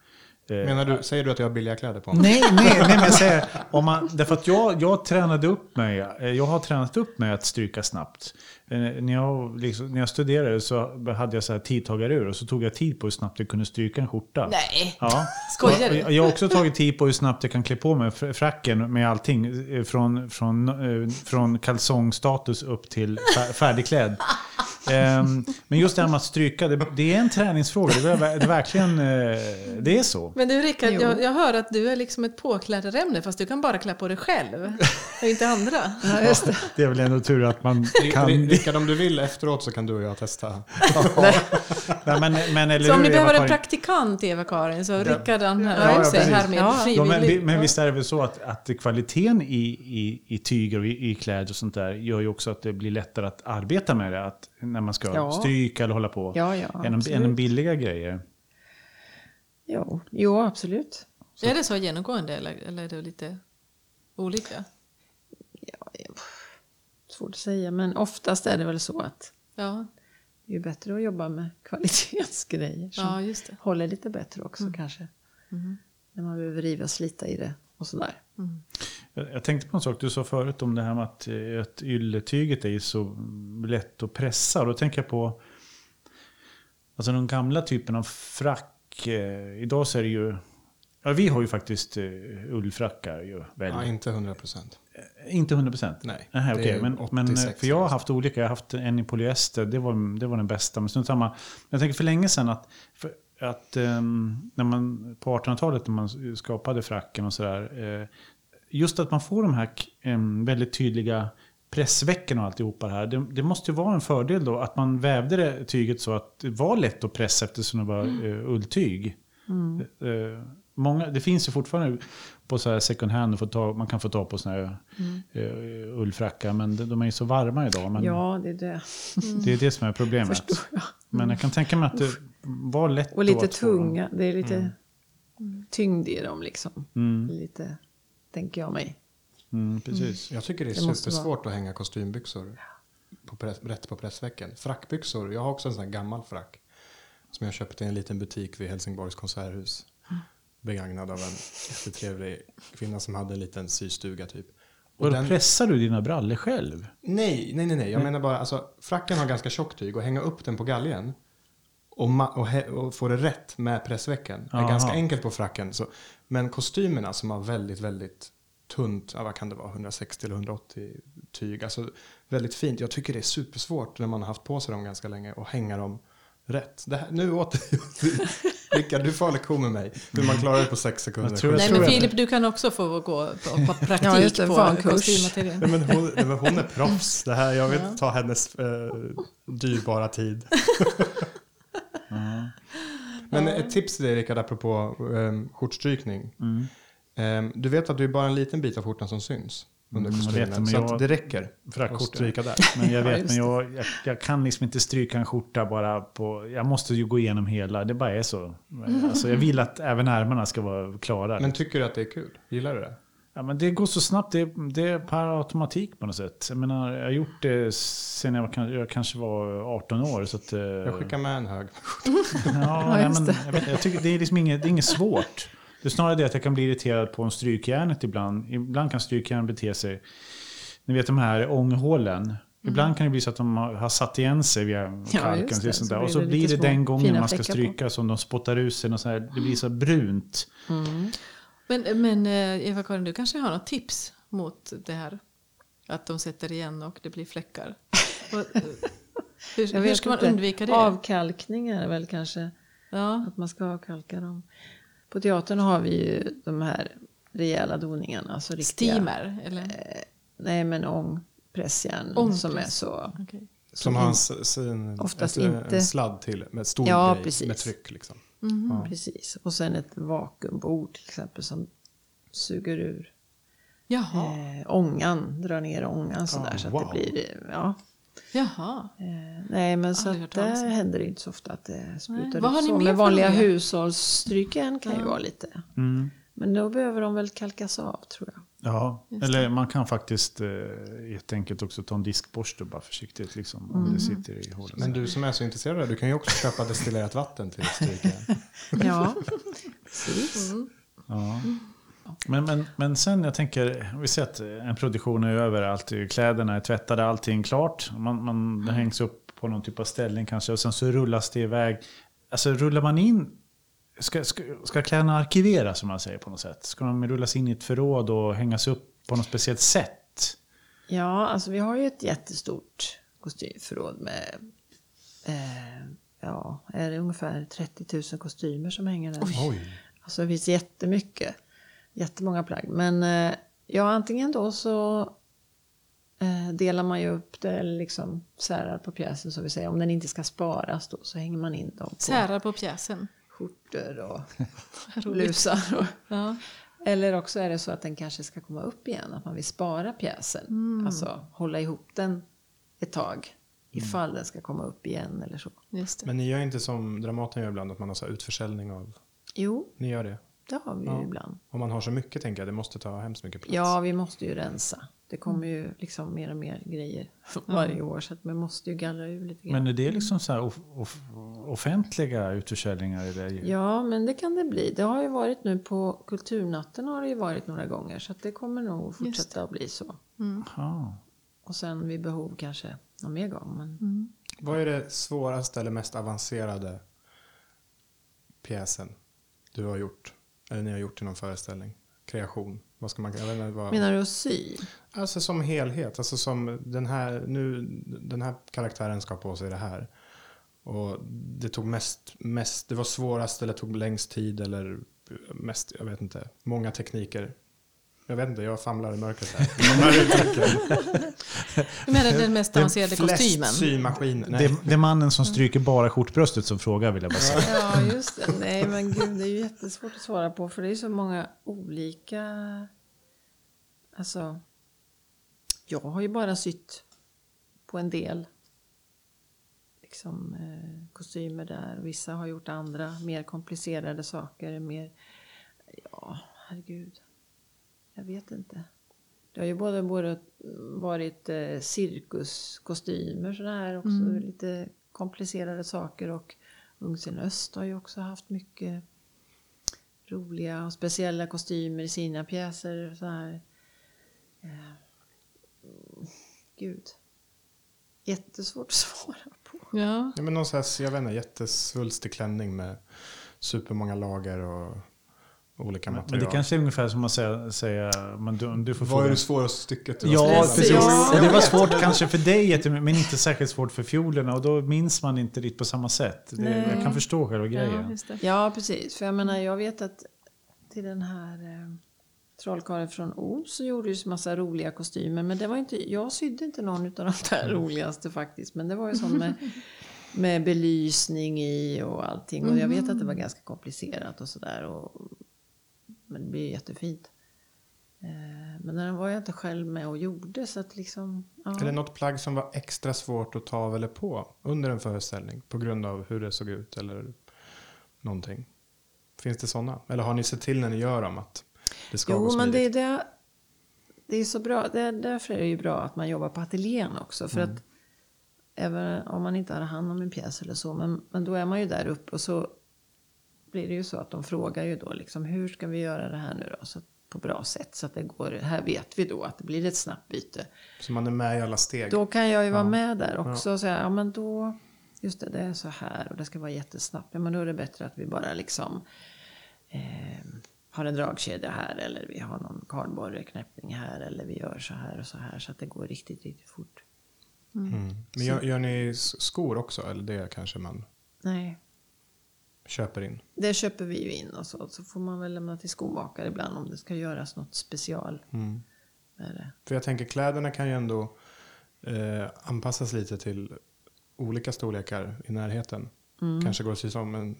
Eh, Menar du, säger du att jag har billiga kläder på mig? Nej, nej, nej, men jag säger, om man, därför att jag, jag tränade upp mig, eh, jag har tränat upp mig att stryka snabbt. Eh, När jag, liksom, när jag studerade så hade jag så här tidtagarur och så tog jag tid på hur snabbt jag kunde stryka en skjorta. Nej! Ja. Skojar du? Jag har också tagit tid på hur snabbt jag kan klä på mig fr- fracken med allting. eh, Från, från, eh, från kalsongstatus upp till fär- färdigklädd. Ehm, Men just det här med att stryka, det, är en träningsfråga. Det är, verkligen, eh, det är så. Men du Rickard, jag, jag hör att du är liksom ett påkläddarämne fast du kan bara klä på dig själv och inte andra. Ja, just det. Det är väl ändå tur att man kan... Ri- Rickard, om du vill efteråt så kan du och jag testa. Nej, men, men, eller Så om ni behöver en praktikant Eva-Karin så Rickard han Ja, ja, sig precis. här med Ja. Ja, men, frivillig. men visst är det väl så att, att kvaliteten i, i, i tyger och i, i kläder och sånt där gör ju också att det blir lättare att arbeta med det. Att, när man ska Ja. stryka eller hålla på. Ja, ja, än, än en billiga grejer. Jo, jo, absolut. Är det så genomgående eller, eller är det lite olika? Svårt att säga, men oftast är det väl så att Ja, det är bättre att jobba med kvalitetsgrejer som ja just det. håller lite bättre också kanske. När man behöver riva och slita i det och sådär. Jag, jag tänkte på en sak du sa förut om det här med att, eh, att ylletyget är så lätt att pressa. Då tänker jag på alltså den gamla typen av frack. Eh, idag så är det ju... Ja, vi har ju faktiskt eh, ullfrackar ju. Väl. Ja, inte 100 procent. Inte 100 procent? Nej, Aha, det okej. är Men, men, 86 för jag har haft olika. Jag har haft en i polyester. Det var, det var den bästa. Men samma. Jag tänker för länge sedan att, för, att ehm, när man, på 1800-talet när man skapade fracken och sådär. Eh, just att man får de här em, väldigt tydliga pressveckorna och alltihopa det här. Det, det måste ju vara en fördel då att man vävde det tyget så att det var lätt att pressa eftersom det var eh, ulltyg. Eh, många, det finns ju fortfarande på så här second hand, få ta, man kan få ta på såna här eh, ullfrackar, men de, de är ju så varma idag. Men Ja, det är det. Det är det som är problemet. Jag. Men jag kan tänka mig att det var lätt Och då lite tunga. Det är lite tyngd i dem liksom. Lite, tänker jag mig. Mm, precis. Jag tycker det är Det supersvårt att hänga kostymbyxor på press, rätt på pressvecken. Frackbyxor, jag har också en sån här gammal frack som jag köpte i en liten butik vid Helsingborgs konserthus. Begagnad av en jättetrevlig kvinna som hade en liten systuga typ. Och Och den, Pressar du dina brallor själv? nej, nej, nej, nej. Jag menar bara, alltså, fracken har ganska tjockt tyg och hänga upp den på galgen och, och, och få det rätt med pressvecken är Aha. ganska enkelt på fracken. Så, men kostymerna som har väldigt, väldigt tunt, ja, vad kan det vara, 160 eller 180 tyg. Alltså väldigt fint. Jag tycker det är supersvårt när man har haft på sig dem ganska länge och hänga dem rätt. Det här, nu åter... Rickard, du får lektion med mig. Hur man klarar det på sex sekunder. Jag tror- Nej men Filip, du kan också få gå på, på praktik Ja, just det, en på kurs. kostymmaterial. Nej, men hon, nej, men hon är proffs. Det här, jag vill inte ta hennes eh, dyrbara tid. Men ett tips till dig Rickard, apropå um, skjortstrykning. Mm. Ehm, du vet att det är bara en liten bit av skjortan som syns under Mm, kostymen. men så jag- att det räcker att Frackskjortor. stryka där. Men jag vet, men jag, jag, jag kan liksom inte stryka en skjorta bara på... Jag måste ju gå igenom hela, det bara är så. Alltså jag vill att även ärmarna ska vara klara. Men tycker du att det är kul? Gillar du det? Ja, men det går så snabbt, det, det är per automatik på något sätt. Jag menar, jag har gjort det sen jag, var, jag kanske var 18 år. Så att, eh, Jag skickar med en hög. Ja, just men, det. jag, jag tycker det är liksom inget, det är inget svårt. Det är snarare det att jag kan bli irriterad på en strykjärnet ibland. Ibland kan strykjärn bete sig... Ni vet de här ånghålen. Ibland kan det bli så att de har satt igen sig via kalken. just det. och sånt Så där. blir och så det blir det små den gången man ska fläckar på. stryka som de spottar ut sig. Och så här, det blir så brunt. Men, men eh, Eva-Karin, du kanske har något tips mot det här? Att de sätter igen och det blir fläckar. Eh, hur, hur ska man inte. undvika det? Avkalkning är väl kanske Ja. att man ska avkalka dem. På teatern har vi ju de här rejäla doningarna. Alltså riktiga, Steamer? Eller? Nej, men ångpressjärn Ångpress. som är så... Okej. Som har en, sin, Oftast ett, inte. en sladd till med stor Ja, grej precis. med tryck. Liksom. Precis. Och sen ett vakuumbord till exempel som suger ur Jaha. eh, ångan, drar ner ångan sådär Ah, så att wow. det blir... Ja. Jaha. Eh, nej, men så att om. händer det inte så ofta att det sprutar har ut så. Men vanliga hushållsstryken kan ju vara lite... Mm. Men då behöver de väl kalkas av tror jag. Ja, Just eller man kan faktiskt eh, helt enkelt också ta en diskborste bara försiktigt liksom, om det sitter i hålet. Men du som är så intresserad av det, du kan ju också köpa destillerat vatten till stryken. Ja, precis. Ja. Men, men, men sen, jag tänker, vi ser att en produktion är över, allt, kläderna är tvättade, allting klart. Man, man, det hängs upp på någon typ av ställning kanske och sen så rullas det iväg. Alltså rullar man in, ska, ska, ska kläderna arkiveras som man säger på något sätt? Ska de rullas in i ett förråd och hängas upp på något speciellt sätt? Ja, alltså vi har ju ett jättestort kostymförråd med eh, ja, är det ungefär 30 000 kostymer som hänger där. Oj. Alltså det finns jättemycket. Jättemånga plagg. Men eh, ja, antingen då så eh, delar man ju upp det eller liksom särar på pjäsen så vi säger. Om den inte ska sparas då så hänger man in dem på Särar på pjäsen. Skjortor och blusar. Och, Ja. eller också är det så att den kanske ska komma upp igen. Att man vill spara pjäsen. Alltså hålla ihop den ett tag. Ifall den ska komma upp igen eller så. Just det. Men ni gör inte som Dramaten gör ibland, att man har så här utförsäljning av... Jo, Ni gör det? det har vi ju Ja. ibland. Om man har så mycket tänker jag, det måste ta hemskt mycket plats. Ja, vi måste ju rensa. Det kommer ju liksom mer och mer grejer varje år. Så att man måste ju gallra ur lite grann. Men är det liksom så här off, off, offentliga utförsäljningar? Eller? Ja, men det kan det bli. Det har ju varit nu på Kulturnatten har det ju varit några gånger. Så att det kommer nog fortsätta att bli så. Ja. Och sen vid behov kanske någon mer gång. Men Vad är det svåraste eller mest avancerade pjäsen du har gjort? Eller ni har gjort i någon föreställning? Kreation? Vad ska man jag inte vad... Menar du att sy? Alltså som helhet. Alltså som den här, nu, den här karaktären ska ha på sig det här. Och det tog mest, mest, det var svårast eller tog längst tid eller mest, jag vet inte, många tekniker. Jag vet inte, jag famlar i mörkret här. Du menar den mest avancerade kostymen? Nej. Det, det är mannen som stryker bara skjortbröstet som frågar vill jag bara säga. Ja, just det. Nej, men gud, det är ju jättesvårt att svara på. För det är så många olika... Alltså, jag har ju bara sytt på en del liksom, eh, kostymer där. Vissa har gjort andra, mer komplicerade saker. Mer, ja, herregud. Jag vet inte. Det har ju både, både varit eh, cirkuskostymer sådär här också. Lite komplicerade saker. Och Ungsen Öst har ju också haft mycket roliga och speciella kostymer i sina pjäser. Så här. Eh, gud. Jättesvårt att svara på. Ja. Ja, men någon sån här, jag vet inte, jättesvulstig klänning med supermånga lager och olika material. Men det kanske är ungefär som att säga, säga men du, du får Vad är det svåraste stycket? du har Ja, precis. Ja. Och det var svårt kanske för dig, men inte särskilt svårt för fiolerna. Och då minns man inte riktigt på samma sätt. Det, jag kan förstå själva ja, grejen. just det. Ja, precis. För jag menar, jag vet att till den här eh, trollkarlen från Oz så gjorde ju så massa roliga kostymer. Men det var inte, jag sydde inte någon av de där roligaste faktiskt. Men det var ju sånt med, med belysning i och allting. Och jag vet att det var ganska komplicerat och sådär. och- Men det blir jättefint. Eh, Men den var jag inte själv med och gjorde så att liksom... Ja. Är det något plagg som var extra svårt att ta av eller på under en föreställning på grund av hur det såg ut eller någonting? Finns det sådana? Eller har ni sett till när ni gör dem att det ska gå Jo, men smidigt? det är, det, det är så bra. Det, därför är det ju bra att man jobbar på ateljén också. För att även om man inte har hand om en pjäs eller så, men, men då är man ju där uppe och så blir det ju så att de frågar ju då liksom hur ska vi göra det här nu då? Så att, på bra sätt så att det går. Här vet vi då att det blir ett snabbt byte. Så man är med i alla steg? Då kan jag ju vara med där också och säga, ja men då, just det, det är så här och det ska vara jättesnabbt. Ja men då är det bättre att vi bara liksom eh, har en dragkedja här eller vi har någon kardborreknäppning här eller vi gör så här och så här så att det går riktigt, riktigt fort. Mm. Men gör, gör ni skor också? Eller det kanske man Nej, köper in? det köper vi ju in och så, så får man väl lämna till skomakare ibland om det ska göras något special. Mm. För jag tänker kläderna kan ju ändå eh, anpassas lite till olika storlekar i närheten. Mm. Kanske går att sy om, men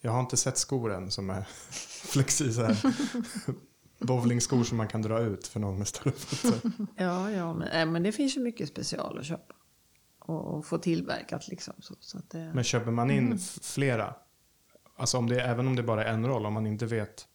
jag har inte sett skor än som är flexi så här. Bowlingskor som man kan dra ut för någon med större fötter. Ja, ja, men, nej, men det finns ju mycket special att köpa. Och, och få tillverkat liksom. Så, så att det, Men köper man in f- flera, alltså om det, även om det bara är en roll, om man inte vet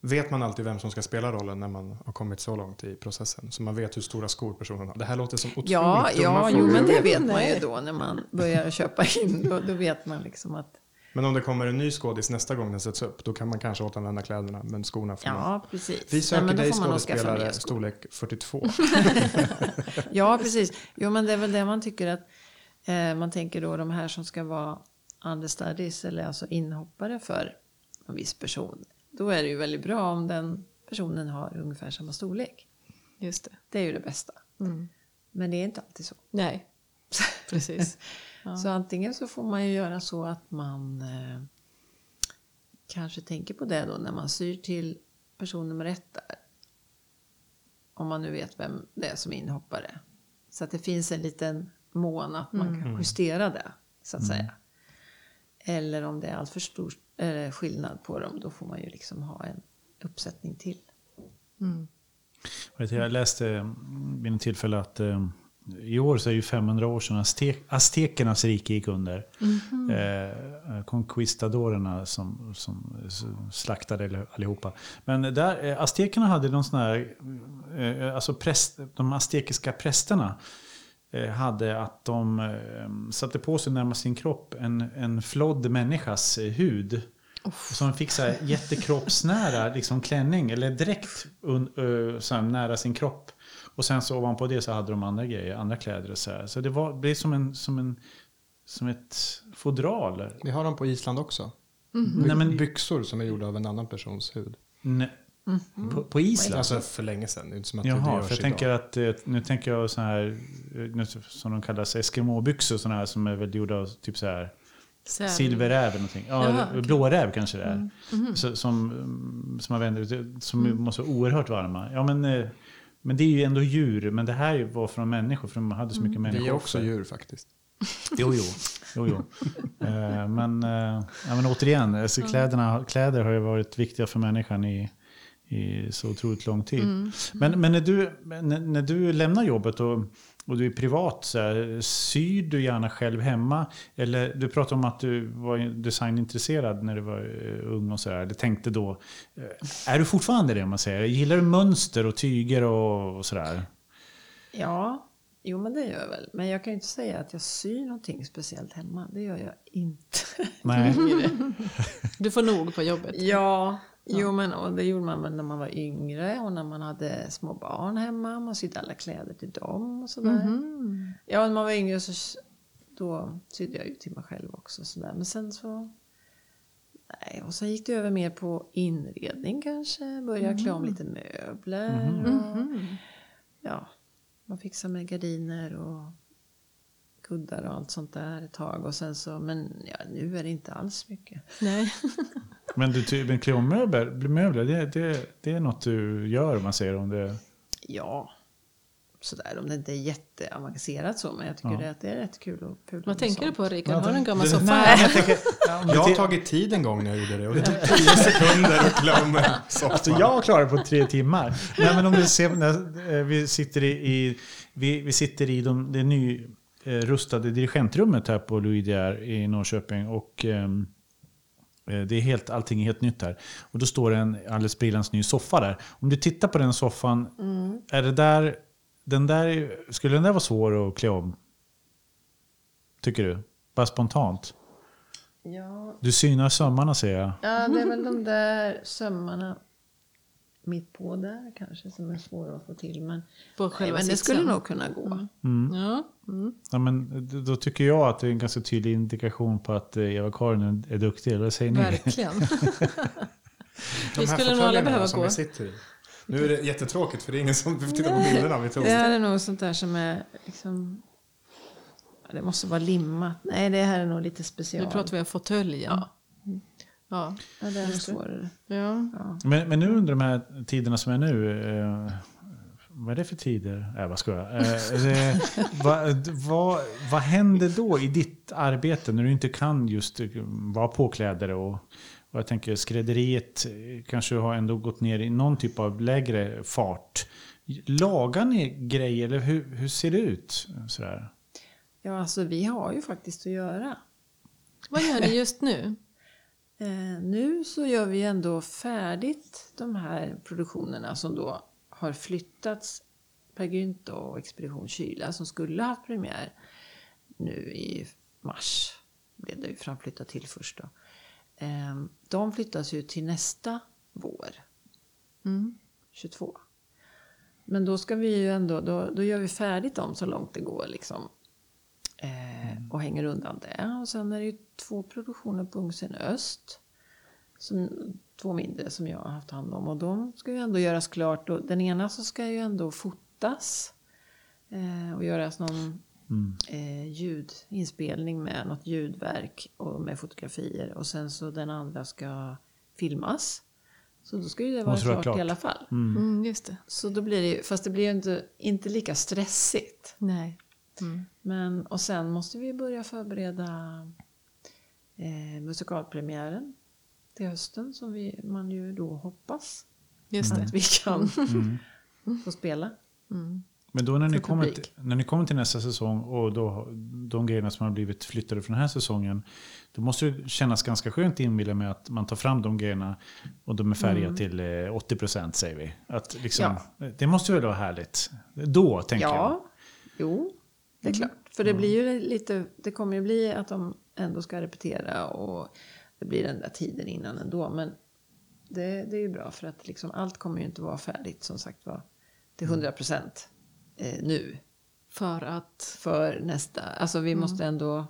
vet man alltid vem som ska spela rollen när man har kommit så långt i processen. Så man vet hur stora skor personen har. Det här låter som otroligt Ja, dumma ja frågor. jo, men det vet man ju då när man börjar köpa in. Då, då vet man liksom att Men om det kommer en ny skådis nästa gång den sätts upp, då kan man kanske återanvända kläderna, men skorna får man. Ja, precis. Vi söker Nej, men då dig man skådespelare storlek 42. Ja, precis. Jo, men det är väl det man tycker att eh, man tänker då de här som ska vara understudies eller alltså inhoppare för en viss person. Då är det ju väldigt bra om den personen har ungefär samma storlek. Just det. Det är ju det bästa. Mm. Men det är inte alltid så. Nej, precis. Ja. Så antingen så får man ju göra så att man eh, kanske tänker på det då när man syr till person nummer ett där. Om man nu vet vem det är som är inhoppare. Så att det finns en liten mån att man kan justera det, så att säga. Eller om det är alltför stor eh, skillnad på dem, då får man ju liksom ha en uppsättning till. Mm. Jag läste mm, vid ett tillfälle att eh, i år så är ju 500 år sedan azte aztekernas rike gick under. Eh, conquistadorerna som, som slaktade all- allihopa. Men där, eh, aztekerna hade någon sån här, eh, alltså präst, de aztekiska prästerna eh, hade att de eh, satte på sig närmast sin kropp en, en flodd människas eh, hud. Så de fick så här jättekroppsnära liksom klänning eller dräkt så här, nära sin kropp. Och sen så ovanpå det så hade de andra grejer, andra kläder och så här. Så det var, blev som, en, som, en, som ett fodral. Vi har dem på Island också. Nej, men, Byxor som är gjorda av en annan persons hud. nej, på, på Island? Alltså för länge sedan. Det är inte som att det Jaha, görs för jag idag. tänker att eh, nu tänker jag så här, eh, nu, som de kallas, Eskimobyxor sådana här som är väl gjorda av typ så här Säl. silverräv eller någonting. Ja, Jaha, blåräv kanske det är. Så, som, mm, som man vänder som måste vara oerhört varma. Ja, men, eh, men det är ju ändå djur, men det här var från människor, för de hade så mycket människor. Vi är också djur faktiskt. Jo, jo. jo, jo. Men, ja, men återigen, alltså, kläderna, kläder har ju varit viktiga för människan i, i så otroligt lång tid. Men, men när, du, när, när du lämnar jobbet och, och du är privat, så här, syr du gärna själv hemma? Eller du pratade om att du var designintresserad när du var eh, ung och så där, eller tänkte då. Eh, Är du fortfarande det om man säger? Gillar du mönster och tyger och, och sådär? Ja, jo men det gör jag väl. Men jag kan ju inte säga att jag syr någonting speciellt hemma. Det gör jag inte. Nej. Du får nog på jobbet. Ja, jo men och det gjorde man väl när man var yngre och när man hade små barn hemma. Man sydde alla kläder till dem och sådär. Ja, när man var yngre så då sydde jag ju till mig själv också sådär. Men sen så... Nej, och sen gick det över mer på inredning kanske. Började klä om lite möbler. Och, ja, man fixade med gardiner och kuddar och allt sånt där ett tag. Och sen så, men ja, nu är det inte alls mycket. Nej. Men du, men klä om möbler, möbler det, det, det är något du gör om man säger om det. Ja, sådär om det inte är jätteavancerat så. Men jag tycker Ja. det, att det är rätt kul att pula Vad tänker du sånt. på Rickard? Har du en gammal soffa? Nej, jag tänker, ja, du Jag har tagit tid en gång när jag gjorde det och det tog 10 sekunder att klä om en soffa. Alltså jag klarar det på tre timmar. Nej, men om du ser, när, eh, vi sitter i, i, vi, vi sitter i de, det nyrustade dirigentrummet här på Louis De Geer i Norrköping. Och ehm, eh, det är helt, allting är helt nytt här. Och då står det en alldeles sprillans ny soffa där. Om du tittar på den soffan, är det där, den där, skulle den där vara svår att klä om? Tycker du? Bara spontant. Ja, Du synar sömmarna ser jag. ja, det är väl de där sömmarna mitt på där kanske som är svåra att få till. Men, På nej, själva men det skulle nog kunna gå. Ja. Mm. Ja, men då tycker jag att det är en ganska tydlig indikation på att eh, Eva-Karin är duktig. Eller vad säger ni? Verkligen. Vi skulle nog alla behöva gå. Nu är det jättetråkigt för det är ingen som tittar på bilderna vi tog. Det här är nog sånt där som är liksom... Det måste vara limmat. Nej, det här är nog lite special. Nu pratar vi om fåtöljen. Ja. Ja. Ja, det är svårare. ja. Ja. Men, men nu under de här tiderna som är nu. Eh, vad är det för tider? Nej, vad ska jag? Eh, eh, vad, vad, vad händer då i ditt arbete när du inte kan just eh, vara påklädare? Och, och jag tänker skrädderiet eh, kanske har ändå gått ner i någon typ av lägre fart. Lagar ni grejer eller hur, hur ser det ut? Sådär. ja, alltså vi har ju faktiskt att göra. Vad gör ni just nu? Eh, nu så gör vi ändå färdigt de här produktionerna som då har flyttats. Per Gynt och Expedition Kyla som skulle ha haft premiär nu i mars. Blev det ju framflyttat till först då. Eh, de flyttas ju till nästa vår. 22. Men då ska vi ju ändå, då, då gör vi färdigt dem så långt det går liksom. Eh, och hänger undan det. Och sen är det ju två produktioner på Ungscen Öst. Som, två mindre som jag har haft hand om. Och de ska ju ändå göras klart. Och den ena så ska ju ändå fotas. Eh, och göras någon eh, ljudinspelning med något ljudverk och med fotografier. Och sen så den andra ska filmas. Så då ska ju det vara klart, klart. i alla fall. Mm, just det. Så då blir det ju, fast det blir ju inte, inte lika stressigt. Nej. Mm. Men, och sen måste vi börja förbereda eh, musikalpremiären till hösten som vi, man ju då hoppas Just det. att vi kan få spela. Men då när ni, kommer till, när ni kommer till nästa säsong och då, de grejerna som har blivit flyttade från den här säsongen. Då måste det kännas ganska skönt inbillar mig att man tar fram de grejerna och de är färdiga till eh, 80% säger vi. Att liksom, Det måste väl vara härligt? Då tänker jag. Ja, jo, det är klart. För det blir ju lite, det kommer ju bli att de ändå ska repetera och det blir den där tiden innan ändå. Men det, det är ju bra för att liksom allt kommer ju inte vara färdigt som sagt var till 100 procent eh, nu. För att... för nästa. Alltså vi måste ändå...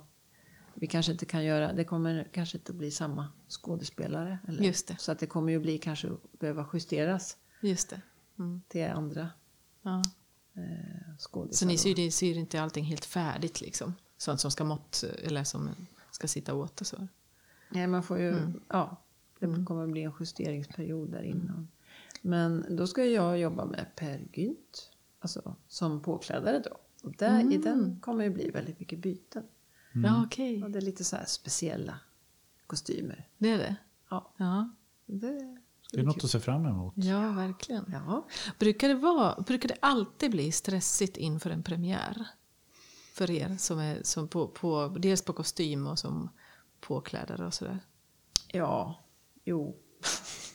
Vi kanske inte kan göra... Det kommer kanske inte bli samma skådespelare. Eller? Just det. Så att det kommer ju bli kanske behöva justeras Just det. Mm. till andra Ja. Eh, skådisar. Så ni syr, syr inte allting helt färdigt liksom? Sånt som ska mått, eller som ska sitta åt och så? Nej, man får ju... Mm. Ja, det kommer bli en justeringsperiod där innan. Men då ska jag jobba med Per Gynt. Alltså som påklädare då. Och där, i Mm. den kommer det bli väldigt mycket byten. Ja, okej. Och det är lite så här speciella kostymer. Det är det? Ja, Ja. det, Det är något att se fram emot. Ja, verkligen. ja. Brukar det, vara, brukar det alltid bli stressigt inför en premiär? För er som är som på, på, dels på kostym och som påklädare och sådär. Ja, jo.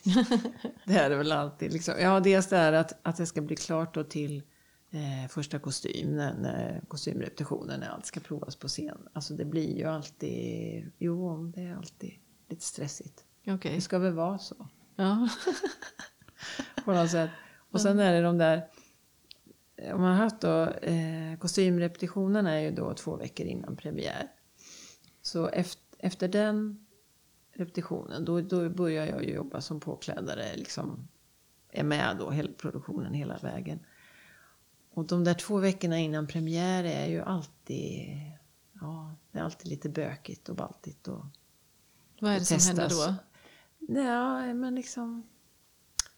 det är det väl alltid. Liksom. Ja, dels det här att, att det ska bli klart då till eh, första kostym, när, när kostymrepetitionen, när allt ska provas på scen. Alltså det blir ju alltid, jo, det är alltid lite stressigt. Okej. Det ska väl vara så, Ja. på något sätt. Och sen är det de där, om man har haft då, eh, kostymrepetitionen är ju då två veckor innan premiär. Så efter, efter den repetitionen, då, då börjar jag ju jobba som påklädare, liksom är med då hela produktionen hela vägen. Och de där två veckorna innan premiär är ju alltid, ja, det är alltid lite bökigt och baltigt och Vad är det som testas. händer då? Ja, men liksom...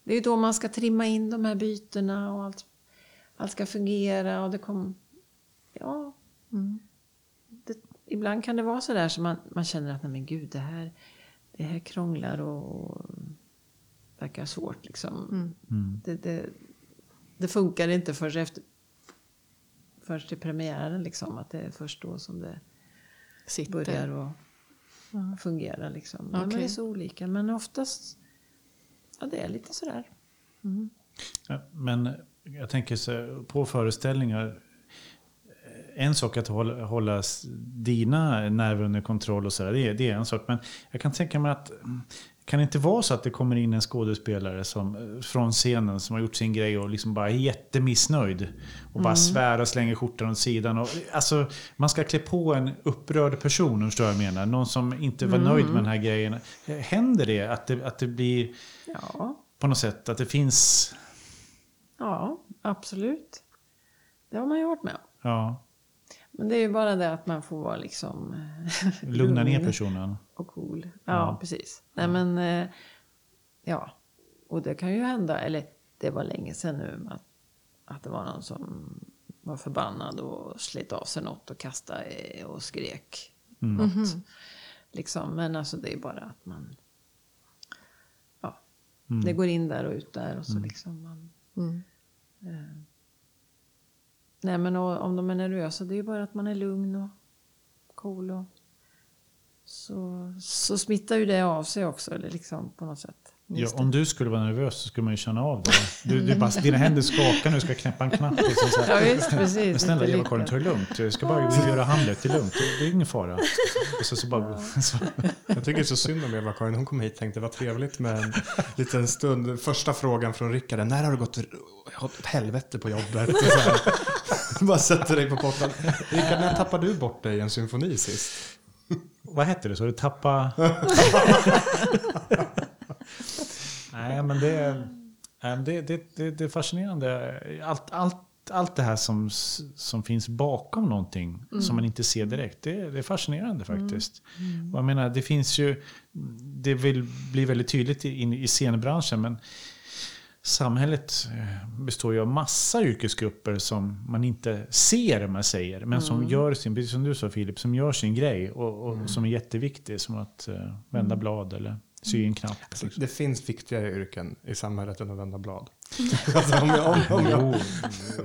Det är ju då man ska trimma in de här bytena och allt, allt ska fungera och det kommer... Ja. Mm. Det, ibland kan det vara så där som man, man känner att nej men gud, det här, det här krånglar och, och verkar svårt liksom. Mm. Det, det, det funkar inte förrän efter först till premiären liksom. Att det är först då som det Sitter. börjar och fungera liksom. Men Okej. det är så olika. Men oftast, ja det är lite sådär. Ja, Men jag tänker så, på föreställningar. En sak att hålla, dina nerver under kontroll och sådär, det, är- det är en sak. Men jag kan tänka mig att mm, kan det inte vara så att det kommer in en skådespelare som, eh, från scenen som har gjort sin grej och liksom bara är jättemissnöjd. Och bara svär och slänger skjortan åt sidan. Och, alltså, man ska klä på en upprörd person, förstår jag menar. Någon som inte var nöjd med den här grejen. Händer det att det, att det blir Ja, på något sätt att det finns... ja, absolut. Det har man ju varit med om. Ja, Men det är ju bara det att man får vara liksom... eh, lugna ner personen. Och cool. Ja, Ja. precis. Nej men, eh, ja. Och det kan ju hända, eller det var länge sedan nu, att, att det var någon som var förbannad och slet av sig något och kastade eh, och skrek något. Liksom. Men alltså det är bara att man... Ja, det går in där och ut där och så liksom man... Mm. Eh, nej men och, om de är nervösa, det är ju bara att man är lugn och cool och så, så smittar ju det av sig också. Eller liksom på något sätt. Ja, om du skulle vara nervös så skulle man ju känna av det. Du, du bara, dina händer skakar när du ska knäppa en knapp. Liksom så här. Ja, visst, precis. Men snälla Eva-Karin, ta det lugnt. Jag ska bara göra Hamlet, det är lugnt. Det är ingen fara. Och så, så bara, så. Jag tycker det är så synd om Eva-Karin. Hon kom hit och tänkte var trevligt med en liten stund. Första frågan från Rickard är, när har du gått åt helvete på jobbet? Och så här. Bara sätter dig på pottan. Rickard, när tappade du bort dig i en symfoni sist? Vad hette det? Så du tappa... Nej, men det det, det, det, det är fascinerande. Allt, allt, allt det här som, som finns bakom någonting som man inte ser direkt. Det, det är fascinerande faktiskt. Och Jag menar, det finns ju... Det vill bli väldigt tydligt i, i scenbranschen, men samhället eh, består ju av massa yrkesgrupper som man inte ser man säger. Men som gör sin, precis som du sa Filip, som gör sin grej och, och som är jätteviktig. Som att uh, vända blad eller sy en knapp. Alltså, det finns viktigare yrken i samhället än att vända blad. alltså, om, jag, om, om, jag,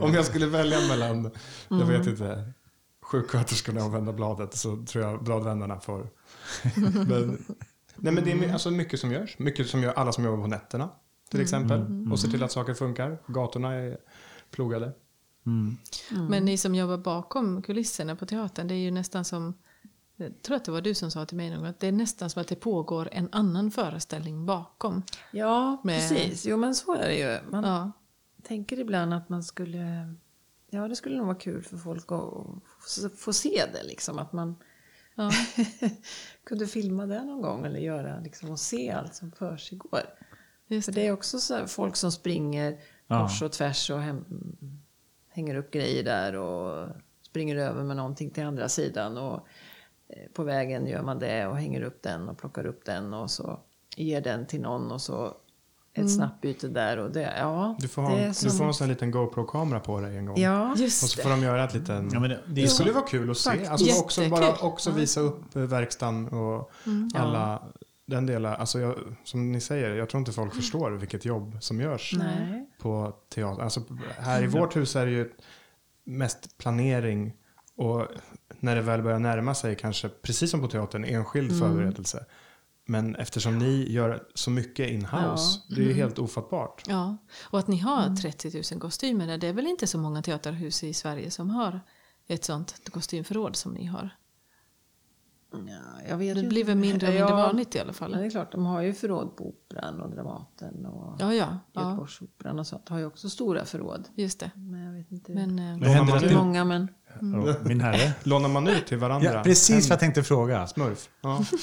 om jag skulle välja mellan, jag vet inte, sjuksköterskorna och vända bladet så tror jag bladvändarna får. men, nej men det är alltså mycket som görs. Mycket som gör alla som jobbar på nätterna till exempel. Och ser till att saker funkar. Gatorna är plogade. Men ni som jobbar bakom kulisserna på teatern, det är ju nästan som... Jag tror att det var du som sa till mig någon gång att det är nästan som att det pågår en annan föreställning bakom. Ja, Med- precis. Jo, men så är det ju. Man Ja, tänker ibland att man skulle... Ja, det skulle nog vara kul för folk att få- få se det. Liksom, att man ja. kunde filma det någon gång eller göra liksom, och se allt som försiggår. Just För det. det är också så här, folk som springer kors och tvärs och hem, hänger upp grejer där och springer över med någonting till andra sidan. Och eh, på vägen gör man det och hänger upp den och plockar upp den och så ger den till någon och så ett snabbbyte där och det. Ja, Du får ha, det är du får en sån liten GoPro-kamera på dig en gång. Ja, Och Just så det. får de göra ett liten... Ja, men det, det skulle så, vara kul att se. Alltså också, bara också visa upp eh, verkstaden och alla den delen. Alltså jag, som ni säger, jag tror inte folk förstår vilket jobb som görs nej. på teater. Alltså här i vårt hus är det ju mest planering och när det väl börjar närma sig kanske, precis som på teatern, enskild förberedelse. Men eftersom ni gör så mycket in-house, det är ju helt ofattbart. Ja, och att ni har 30 000 kostymer, det är väl inte så många teaterhus i Sverige som har ett sånt kostymförråd som ni har. Ja, jag vet Det blir väl mindre och mindre Ja, vanligt i alla Ja, fall. det är klart. De har ju förråd på Operan och Dramaten och Ja, ja, ja Göteborgsoperan och sånt. har ju också stora förråd. just det. Men jag vet inte Men, eh, det händer hur det, många, men... ja, min herre. Lånar man ut till varandra? Ja, precis En vad jag tänkte fråga. Smurf. Ja.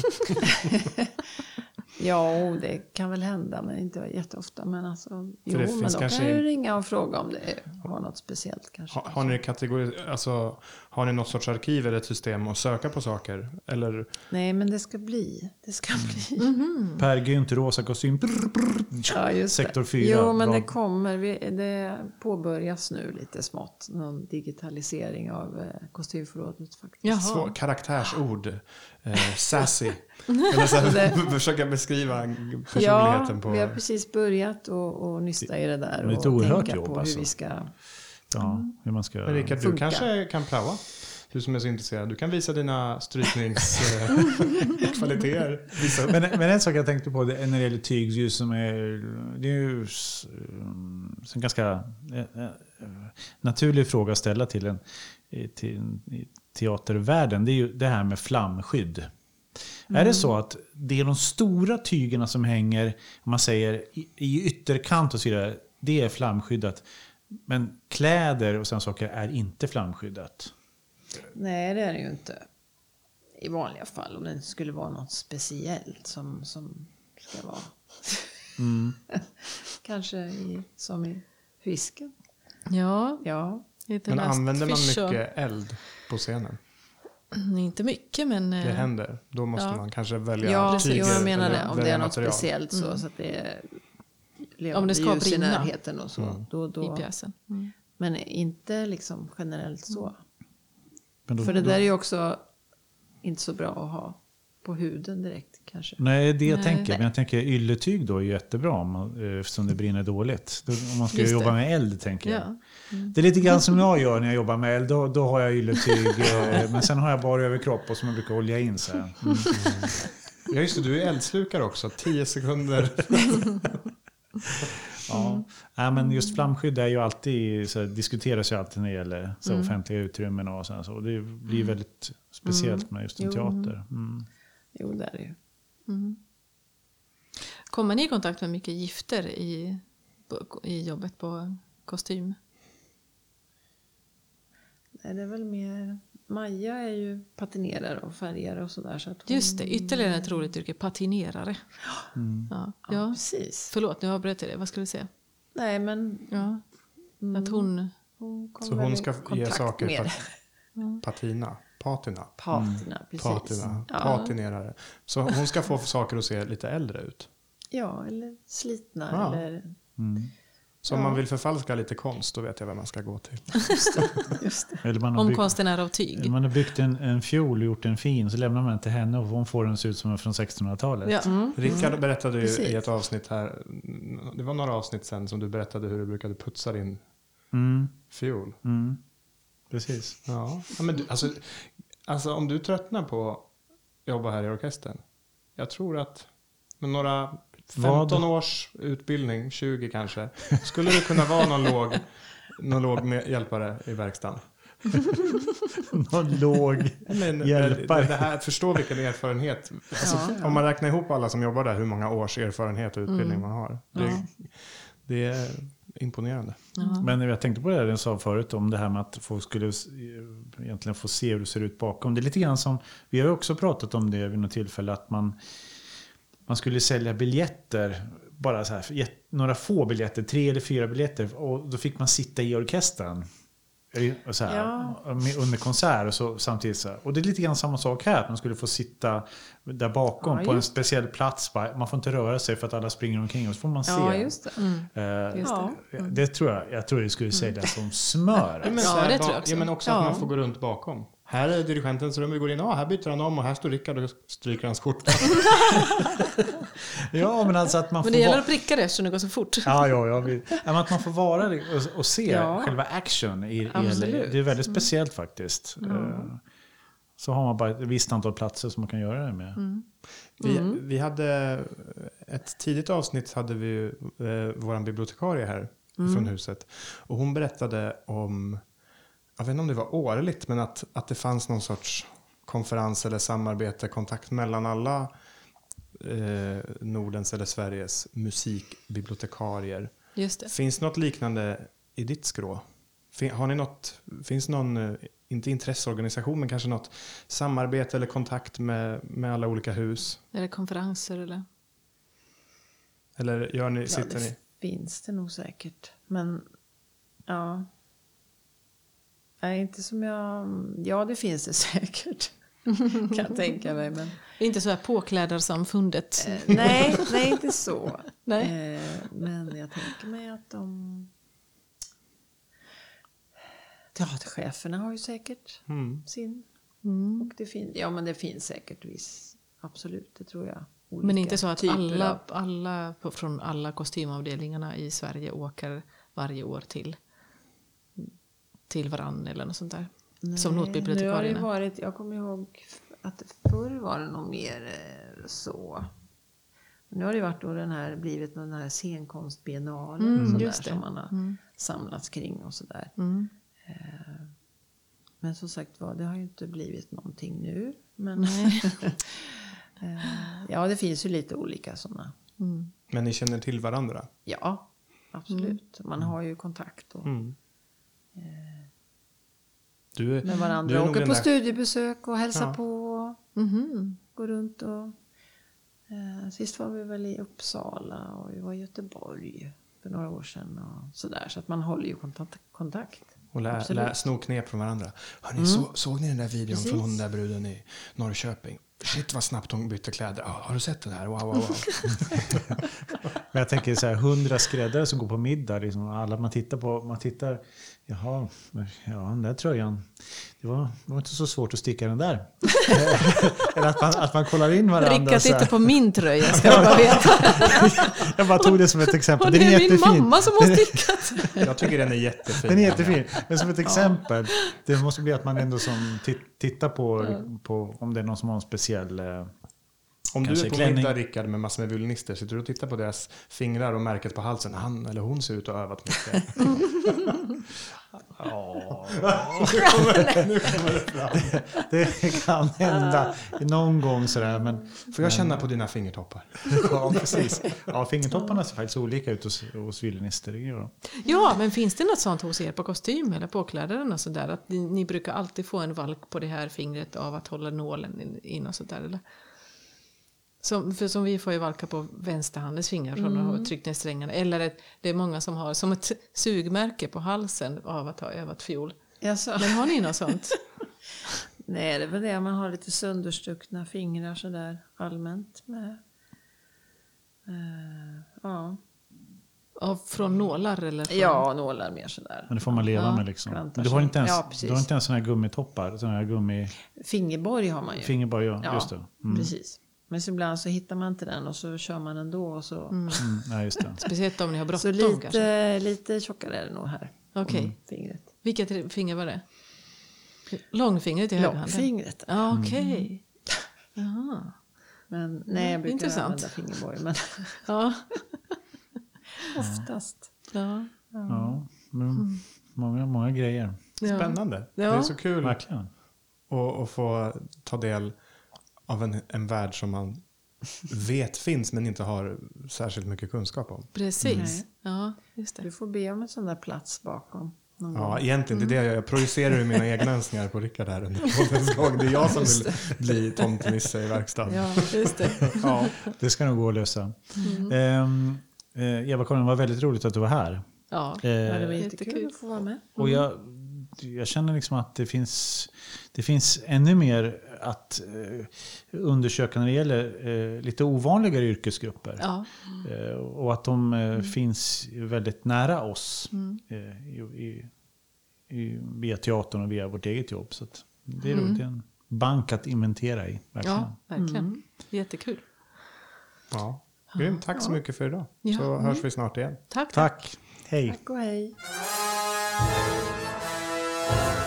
Ja, det kan väl hända, men inte jätteofta. Men alltså, jo, det men då kanske kan jag ju in- ringa och fråga om det har något speciellt kanske. Har, har, ni kategori, alltså, har ni något sorts arkiv eller ett system att söka på saker? Eller Nej, men det ska bli. Det ska bli. Per Gynt, rosa kostym. Ja, just Sektor det. 4. Jo, men bra. det kommer. Vi, det påbörjas nu lite smått. Någon digitalisering av eh, kostymförrådet faktiskt. Jaha. svår, karaktärsord? Eh, sassy? eller så här, försöka beskriva personligheten Ja, på... vi har precis börjat och, och nysta i det där. Det är ett och oerhört tänka jobb, på alltså. hur vi ska... Ja, hur man ska... Men Rickard, du kanske kan praoa? Du som är så intresserad. Du kan visa dina strykningskvaliteter. Upp. Men, men en sak jag tänkte på det är när det gäller tygljus som är... Det är ju en ganska eh, eh, naturlig fråga att ställa till en eh, till, i teatervärlden. Det är ju det här med flamskydd. Är det så att det är de stora tygerna som hänger, om man säger i, i ytterkant och så vidare, det är flamskyddat. Men kläder och sådana saker är inte flamskyddat. Nej, det är det ju inte. I vanliga fall, om det inte skulle vara något speciellt som, som ska vara... Kanske i, som i fisken. Ja, Ja, Men använder man mycket eld på scenen? Inte mycket, men... eh, Det händer. Då måste Ja. man kanske välja ja tyger. jo, jag menar det. Om det är något material. speciellt så, så att det är levande Om det ska ljus i brinna. närheten och så. Då, I då, pjäsen. Mm. men inte liksom generellt så. Men då, För det då- där är ju också inte så bra att ha på huden direkt kanske. Nej, det jag Nej. tänker. Men jag tänker ylletyg då är jättebra om man, eh, eftersom det brinner dåligt. Då, om man ska Just jobba det. med eld, tänker jag. Ja. Det är lite grann som jag gör när jag jobbar med eld. Då, då har jag ylletyg. eh, men sen har jag bara överkropp och som jag brukar olja in så här. Mm. Ja, just det. Du är eldslukare också. 10 sekunder. Ja. Nej, men just flamskydd är ju alltid, så här, diskuteras ju alltid när det gäller så Mm. offentliga utrymmen och så. här, så. Det blir väldigt speciellt med just en Jo. teater. Mm. Jo, det är det ju. Kommer ni i kontakt med mycket gifter i, i jobbet på kostym? Nej, det är väl mer... Maja är ju patinerare och färgare och sådär. Så att hon... Just det, ytterligare ett roligt yrke, patinerare. Mm. Ja. Ja, Ja. precis. Förlåt, nu avbröt jag dig. Vad skulle du säga? Nej, men Ja. Att hon... hon Så hon ska ge saker med pat- patina. Patina. patina. Precis. Patina. Ja. Patinerare. Så hon ska få saker att se lite äldre ut. ja, eller slitna. Ja. Eller, Mm. Så om Ja. man vill förfalska lite konst, då vet jag vem man ska gå till. just det. Eller man har Om byggt, konsten är av tyg. man har byggt en, en fiol och gjort den fin, så lämnar man den till henne och hon får den se ut som en från 1600-talet. Ja. Rickard berättade ju Precis. i ett avsnitt här, det var några avsnitt sen som du berättade hur du brukade putsa din Mm. fiol. Mm. Precis. Ja, ja men du, alltså, alltså om du tröttnar på att jobba här i orkestern. Jag tror att med några 15 Vad? års utbildning, 20 kanske, skulle du kunna vara någon låg, någon låg med hjälpare i verkstaden. Någon låg Men, hjälpare. Det, det här, förstå vilken erfarenhet. Alltså, Ja. Om man räknar ihop alla som jobbar där, hur många års erfarenhet och utbildning man har. Det, Ja. det är imponerande. Ja. Men jag tänkte på det jag sa förut om det här med att folk skulle egentligen få se hur det ser ut bakom. Det är lite grann som, vi har också pratat om det vid något tillfälle, att man, man skulle sälja biljetter, bara så här, några få biljetter, tre eller fyra biljetter, och då fick man sitta i orkestern. Eh, och Så här, Ja. med, under konsert och så, samtidigt så här. Och det är lite grann samma sak här, att man skulle få sitta där bakom Ja, på en speciell plats. Bara- Man får inte röra sig för att alla springer omkring och så får man se. Ja, just det. Eh, Just Ja. det tror jag. Jag tror det skulle säljas som smör. Ja, men, Ja, så här, det tror jag också. Ja, men också Ja. att man får gå runt bakom. Här är dirigentens rum, vi går in, ja, här byter han om och här står Rickard och stryker hans skjorta. Ja, men alltså att man får Men det gäller vara... att pricka det eftersom det går så fort. Ja, ja, ja. vi- att man får vara och, och se Ja. själva action. I, i, Absolut. det är väldigt speciellt faktiskt. Eh, Så har man bara ett visst antal platser som man kan göra det med. Vi, vi hade ett tidigt avsnitt hade vi eh, vår bibliotekarie här från huset. Och hon berättade om, jag vet inte om det var årligt, men att, att det fanns någon sorts konferens eller samarbete, kontakt mellan alla eh, Nordens eller Sveriges musikbibliotekarier. Just det. Finns något liknande i ditt skrå? Fin, har ni något, finns någon, eh, inte intresseorganisation, men kanske något samarbete eller kontakt med, med alla olika hus? Eller konferenser eller... Eller gör ni, Ja, sitter det ni? finns det nog säkert. Men ja. Nej, inte som jag... Ja, det finns det säkert. kan jag tänka mig. Men, Inte så här påklädarsamfundet. eh, nej, nej, inte så. Nej. Eh, men jag tänker mig att de... Teatercheferna har ju säkert Mm. sin. Mm. Och det, fin- ja, men det finns säkert viss. Absolut, det tror jag. Men inte så att alla, av- alla från alla kostymavdelningarna i Sverige åker varje år till, till varann eller något sånt där. Som Nej, Nu har det notbibliotekarierna. varit, jag kommer ihåg att förr var det nog mer eh, så. Nu har det varit då den här, blivit den här scenkonstbiennalen Mm, och det. som man har Mm. samlats kring och sådär. Mm. Men som sagt var, det har ju inte blivit någonting nu. Men Eh, ja, det finns ju lite olika sådana. Mm. Men ni känner till varandra? Ja, absolut. Man har ju kontakt och Mm. Du, med du varandra. är nog Åker på där- studiebesök och hälsar Ja. på. Och Mhm. går runt och... Eh, sist var vi väl i Uppsala och vi var i Göteborg för några år sedan. Och sådär. Så att man håller ju kontakt. kontakt. Och lä, Absolut. lä, sno knep från varandra. Hörrni, så, såg ni den där videon Precis. från hon där bruden i Norrköping? Shit vad snabbt hon bytte kläder. Ah, har du sett det här? Wow, wow, wow. Men jag tänker så här, hundra skräddare som går på middag. Liksom, alla man tittar på, man tittar, jaha, ja den där tröjan. Det var, var inte så svårt att sticka den där. Eller att man, att man kollar in varandra. Rickard tittar på min tröja, ska jag bara veta. Jag bara tog det som ett exempel. Och det är är min jättefin. mamma som har stickat. Jag tycker den är jättefin. Den är jättefin. Men som ett exempel. Det måste bli att man ändå som tit- tittar på, på om det är någon som har en speciell... Om du är på klänning. middag Rickard med massor med violinister, sitter du och tittar på deras fingrar och märket på halsen. Han eller hon ser ut att ha övat mycket. Det kan hända någon gång sådär. Men Får jag känna på dina fingertoppar? ja, precis. Ja, fingertopparna ser faktiskt olika ut hos, hos violinister. Det. Ja, men finns det något sånt hos er på kostym eller påklädaren och sådär? Att ni, ni brukar alltid få en valk på det här fingret av att hålla nålen in, in och sådär eller? Som, för som vi får ju valka på vänsterhandens fingrar från att ha tryckt ner strängarna. Eller ett, det är många som har som ett sugmärke på halsen av att ha övat fiol. Jaså? Men har ni något sånt? Nej, det är väl det. Man har lite sönderstuckna fingrar sådär allmänt. Med, eh, ja. Av, från nålar eller? Från, ja, nålar mer sådär. Men det får man leva Ja, med liksom. Men du har inte ens, Ja, du har inte ens såna här gummitoppar? Såna här gummi... Fingerborg har man ju. Fingerborg, ja. ja, Just det. Mm. precis. Men så ibland så hittar man inte den och så kör man ändå. Och så Mm, just det. Speciellt om ni har så bråttom kanske? lite, lite tjockare är det nog här. Okej. Fingret. Vilket finger var det? Långfingret i högerhanden? Långfingret. Ja, okej. Jaha. Men nej, jag brukar intressant. använda fingerborg. Men Ja. oftast. ja. Ja, men många, många grejer. Ja. Spännande. Ja. Det är så kul att få ta del av en, en värld som man vet finns men inte har särskilt mycket kunskap om. Precis. Nej. Ja, just det. Du får be om en sån där plats bakom. Någon Ja, gång. egentligen det är det jag. Jag projicerar ju mina egna önskningar på Rickard här under poddens gång. Det är jag som vill bli tomtenisse i verkstaden. Ja, just det. Ja, det ska nog gå att lösa. Ehm, eh, Eva-Karin, det var väldigt roligt att du var här. Ja. Eh, det var Jättekul. att få vara med. Och jag, jag känner liksom att det finns, det finns ännu mer att eh, undersöka när det gäller eh, lite ovanligare yrkesgrupper. Ja. Eh, och att de eh, finns väldigt nära oss eh, i, i, i, via teatern och via vårt eget jobb. Så att det är är en bank att inventera i. Verkligen. ja, verkligen. Jättekul. Ja. Grymt. Tack så mycket för idag. Ja. Så hörs vi snart igen. Tack. Tack. Hej. Tack och hej. Bye.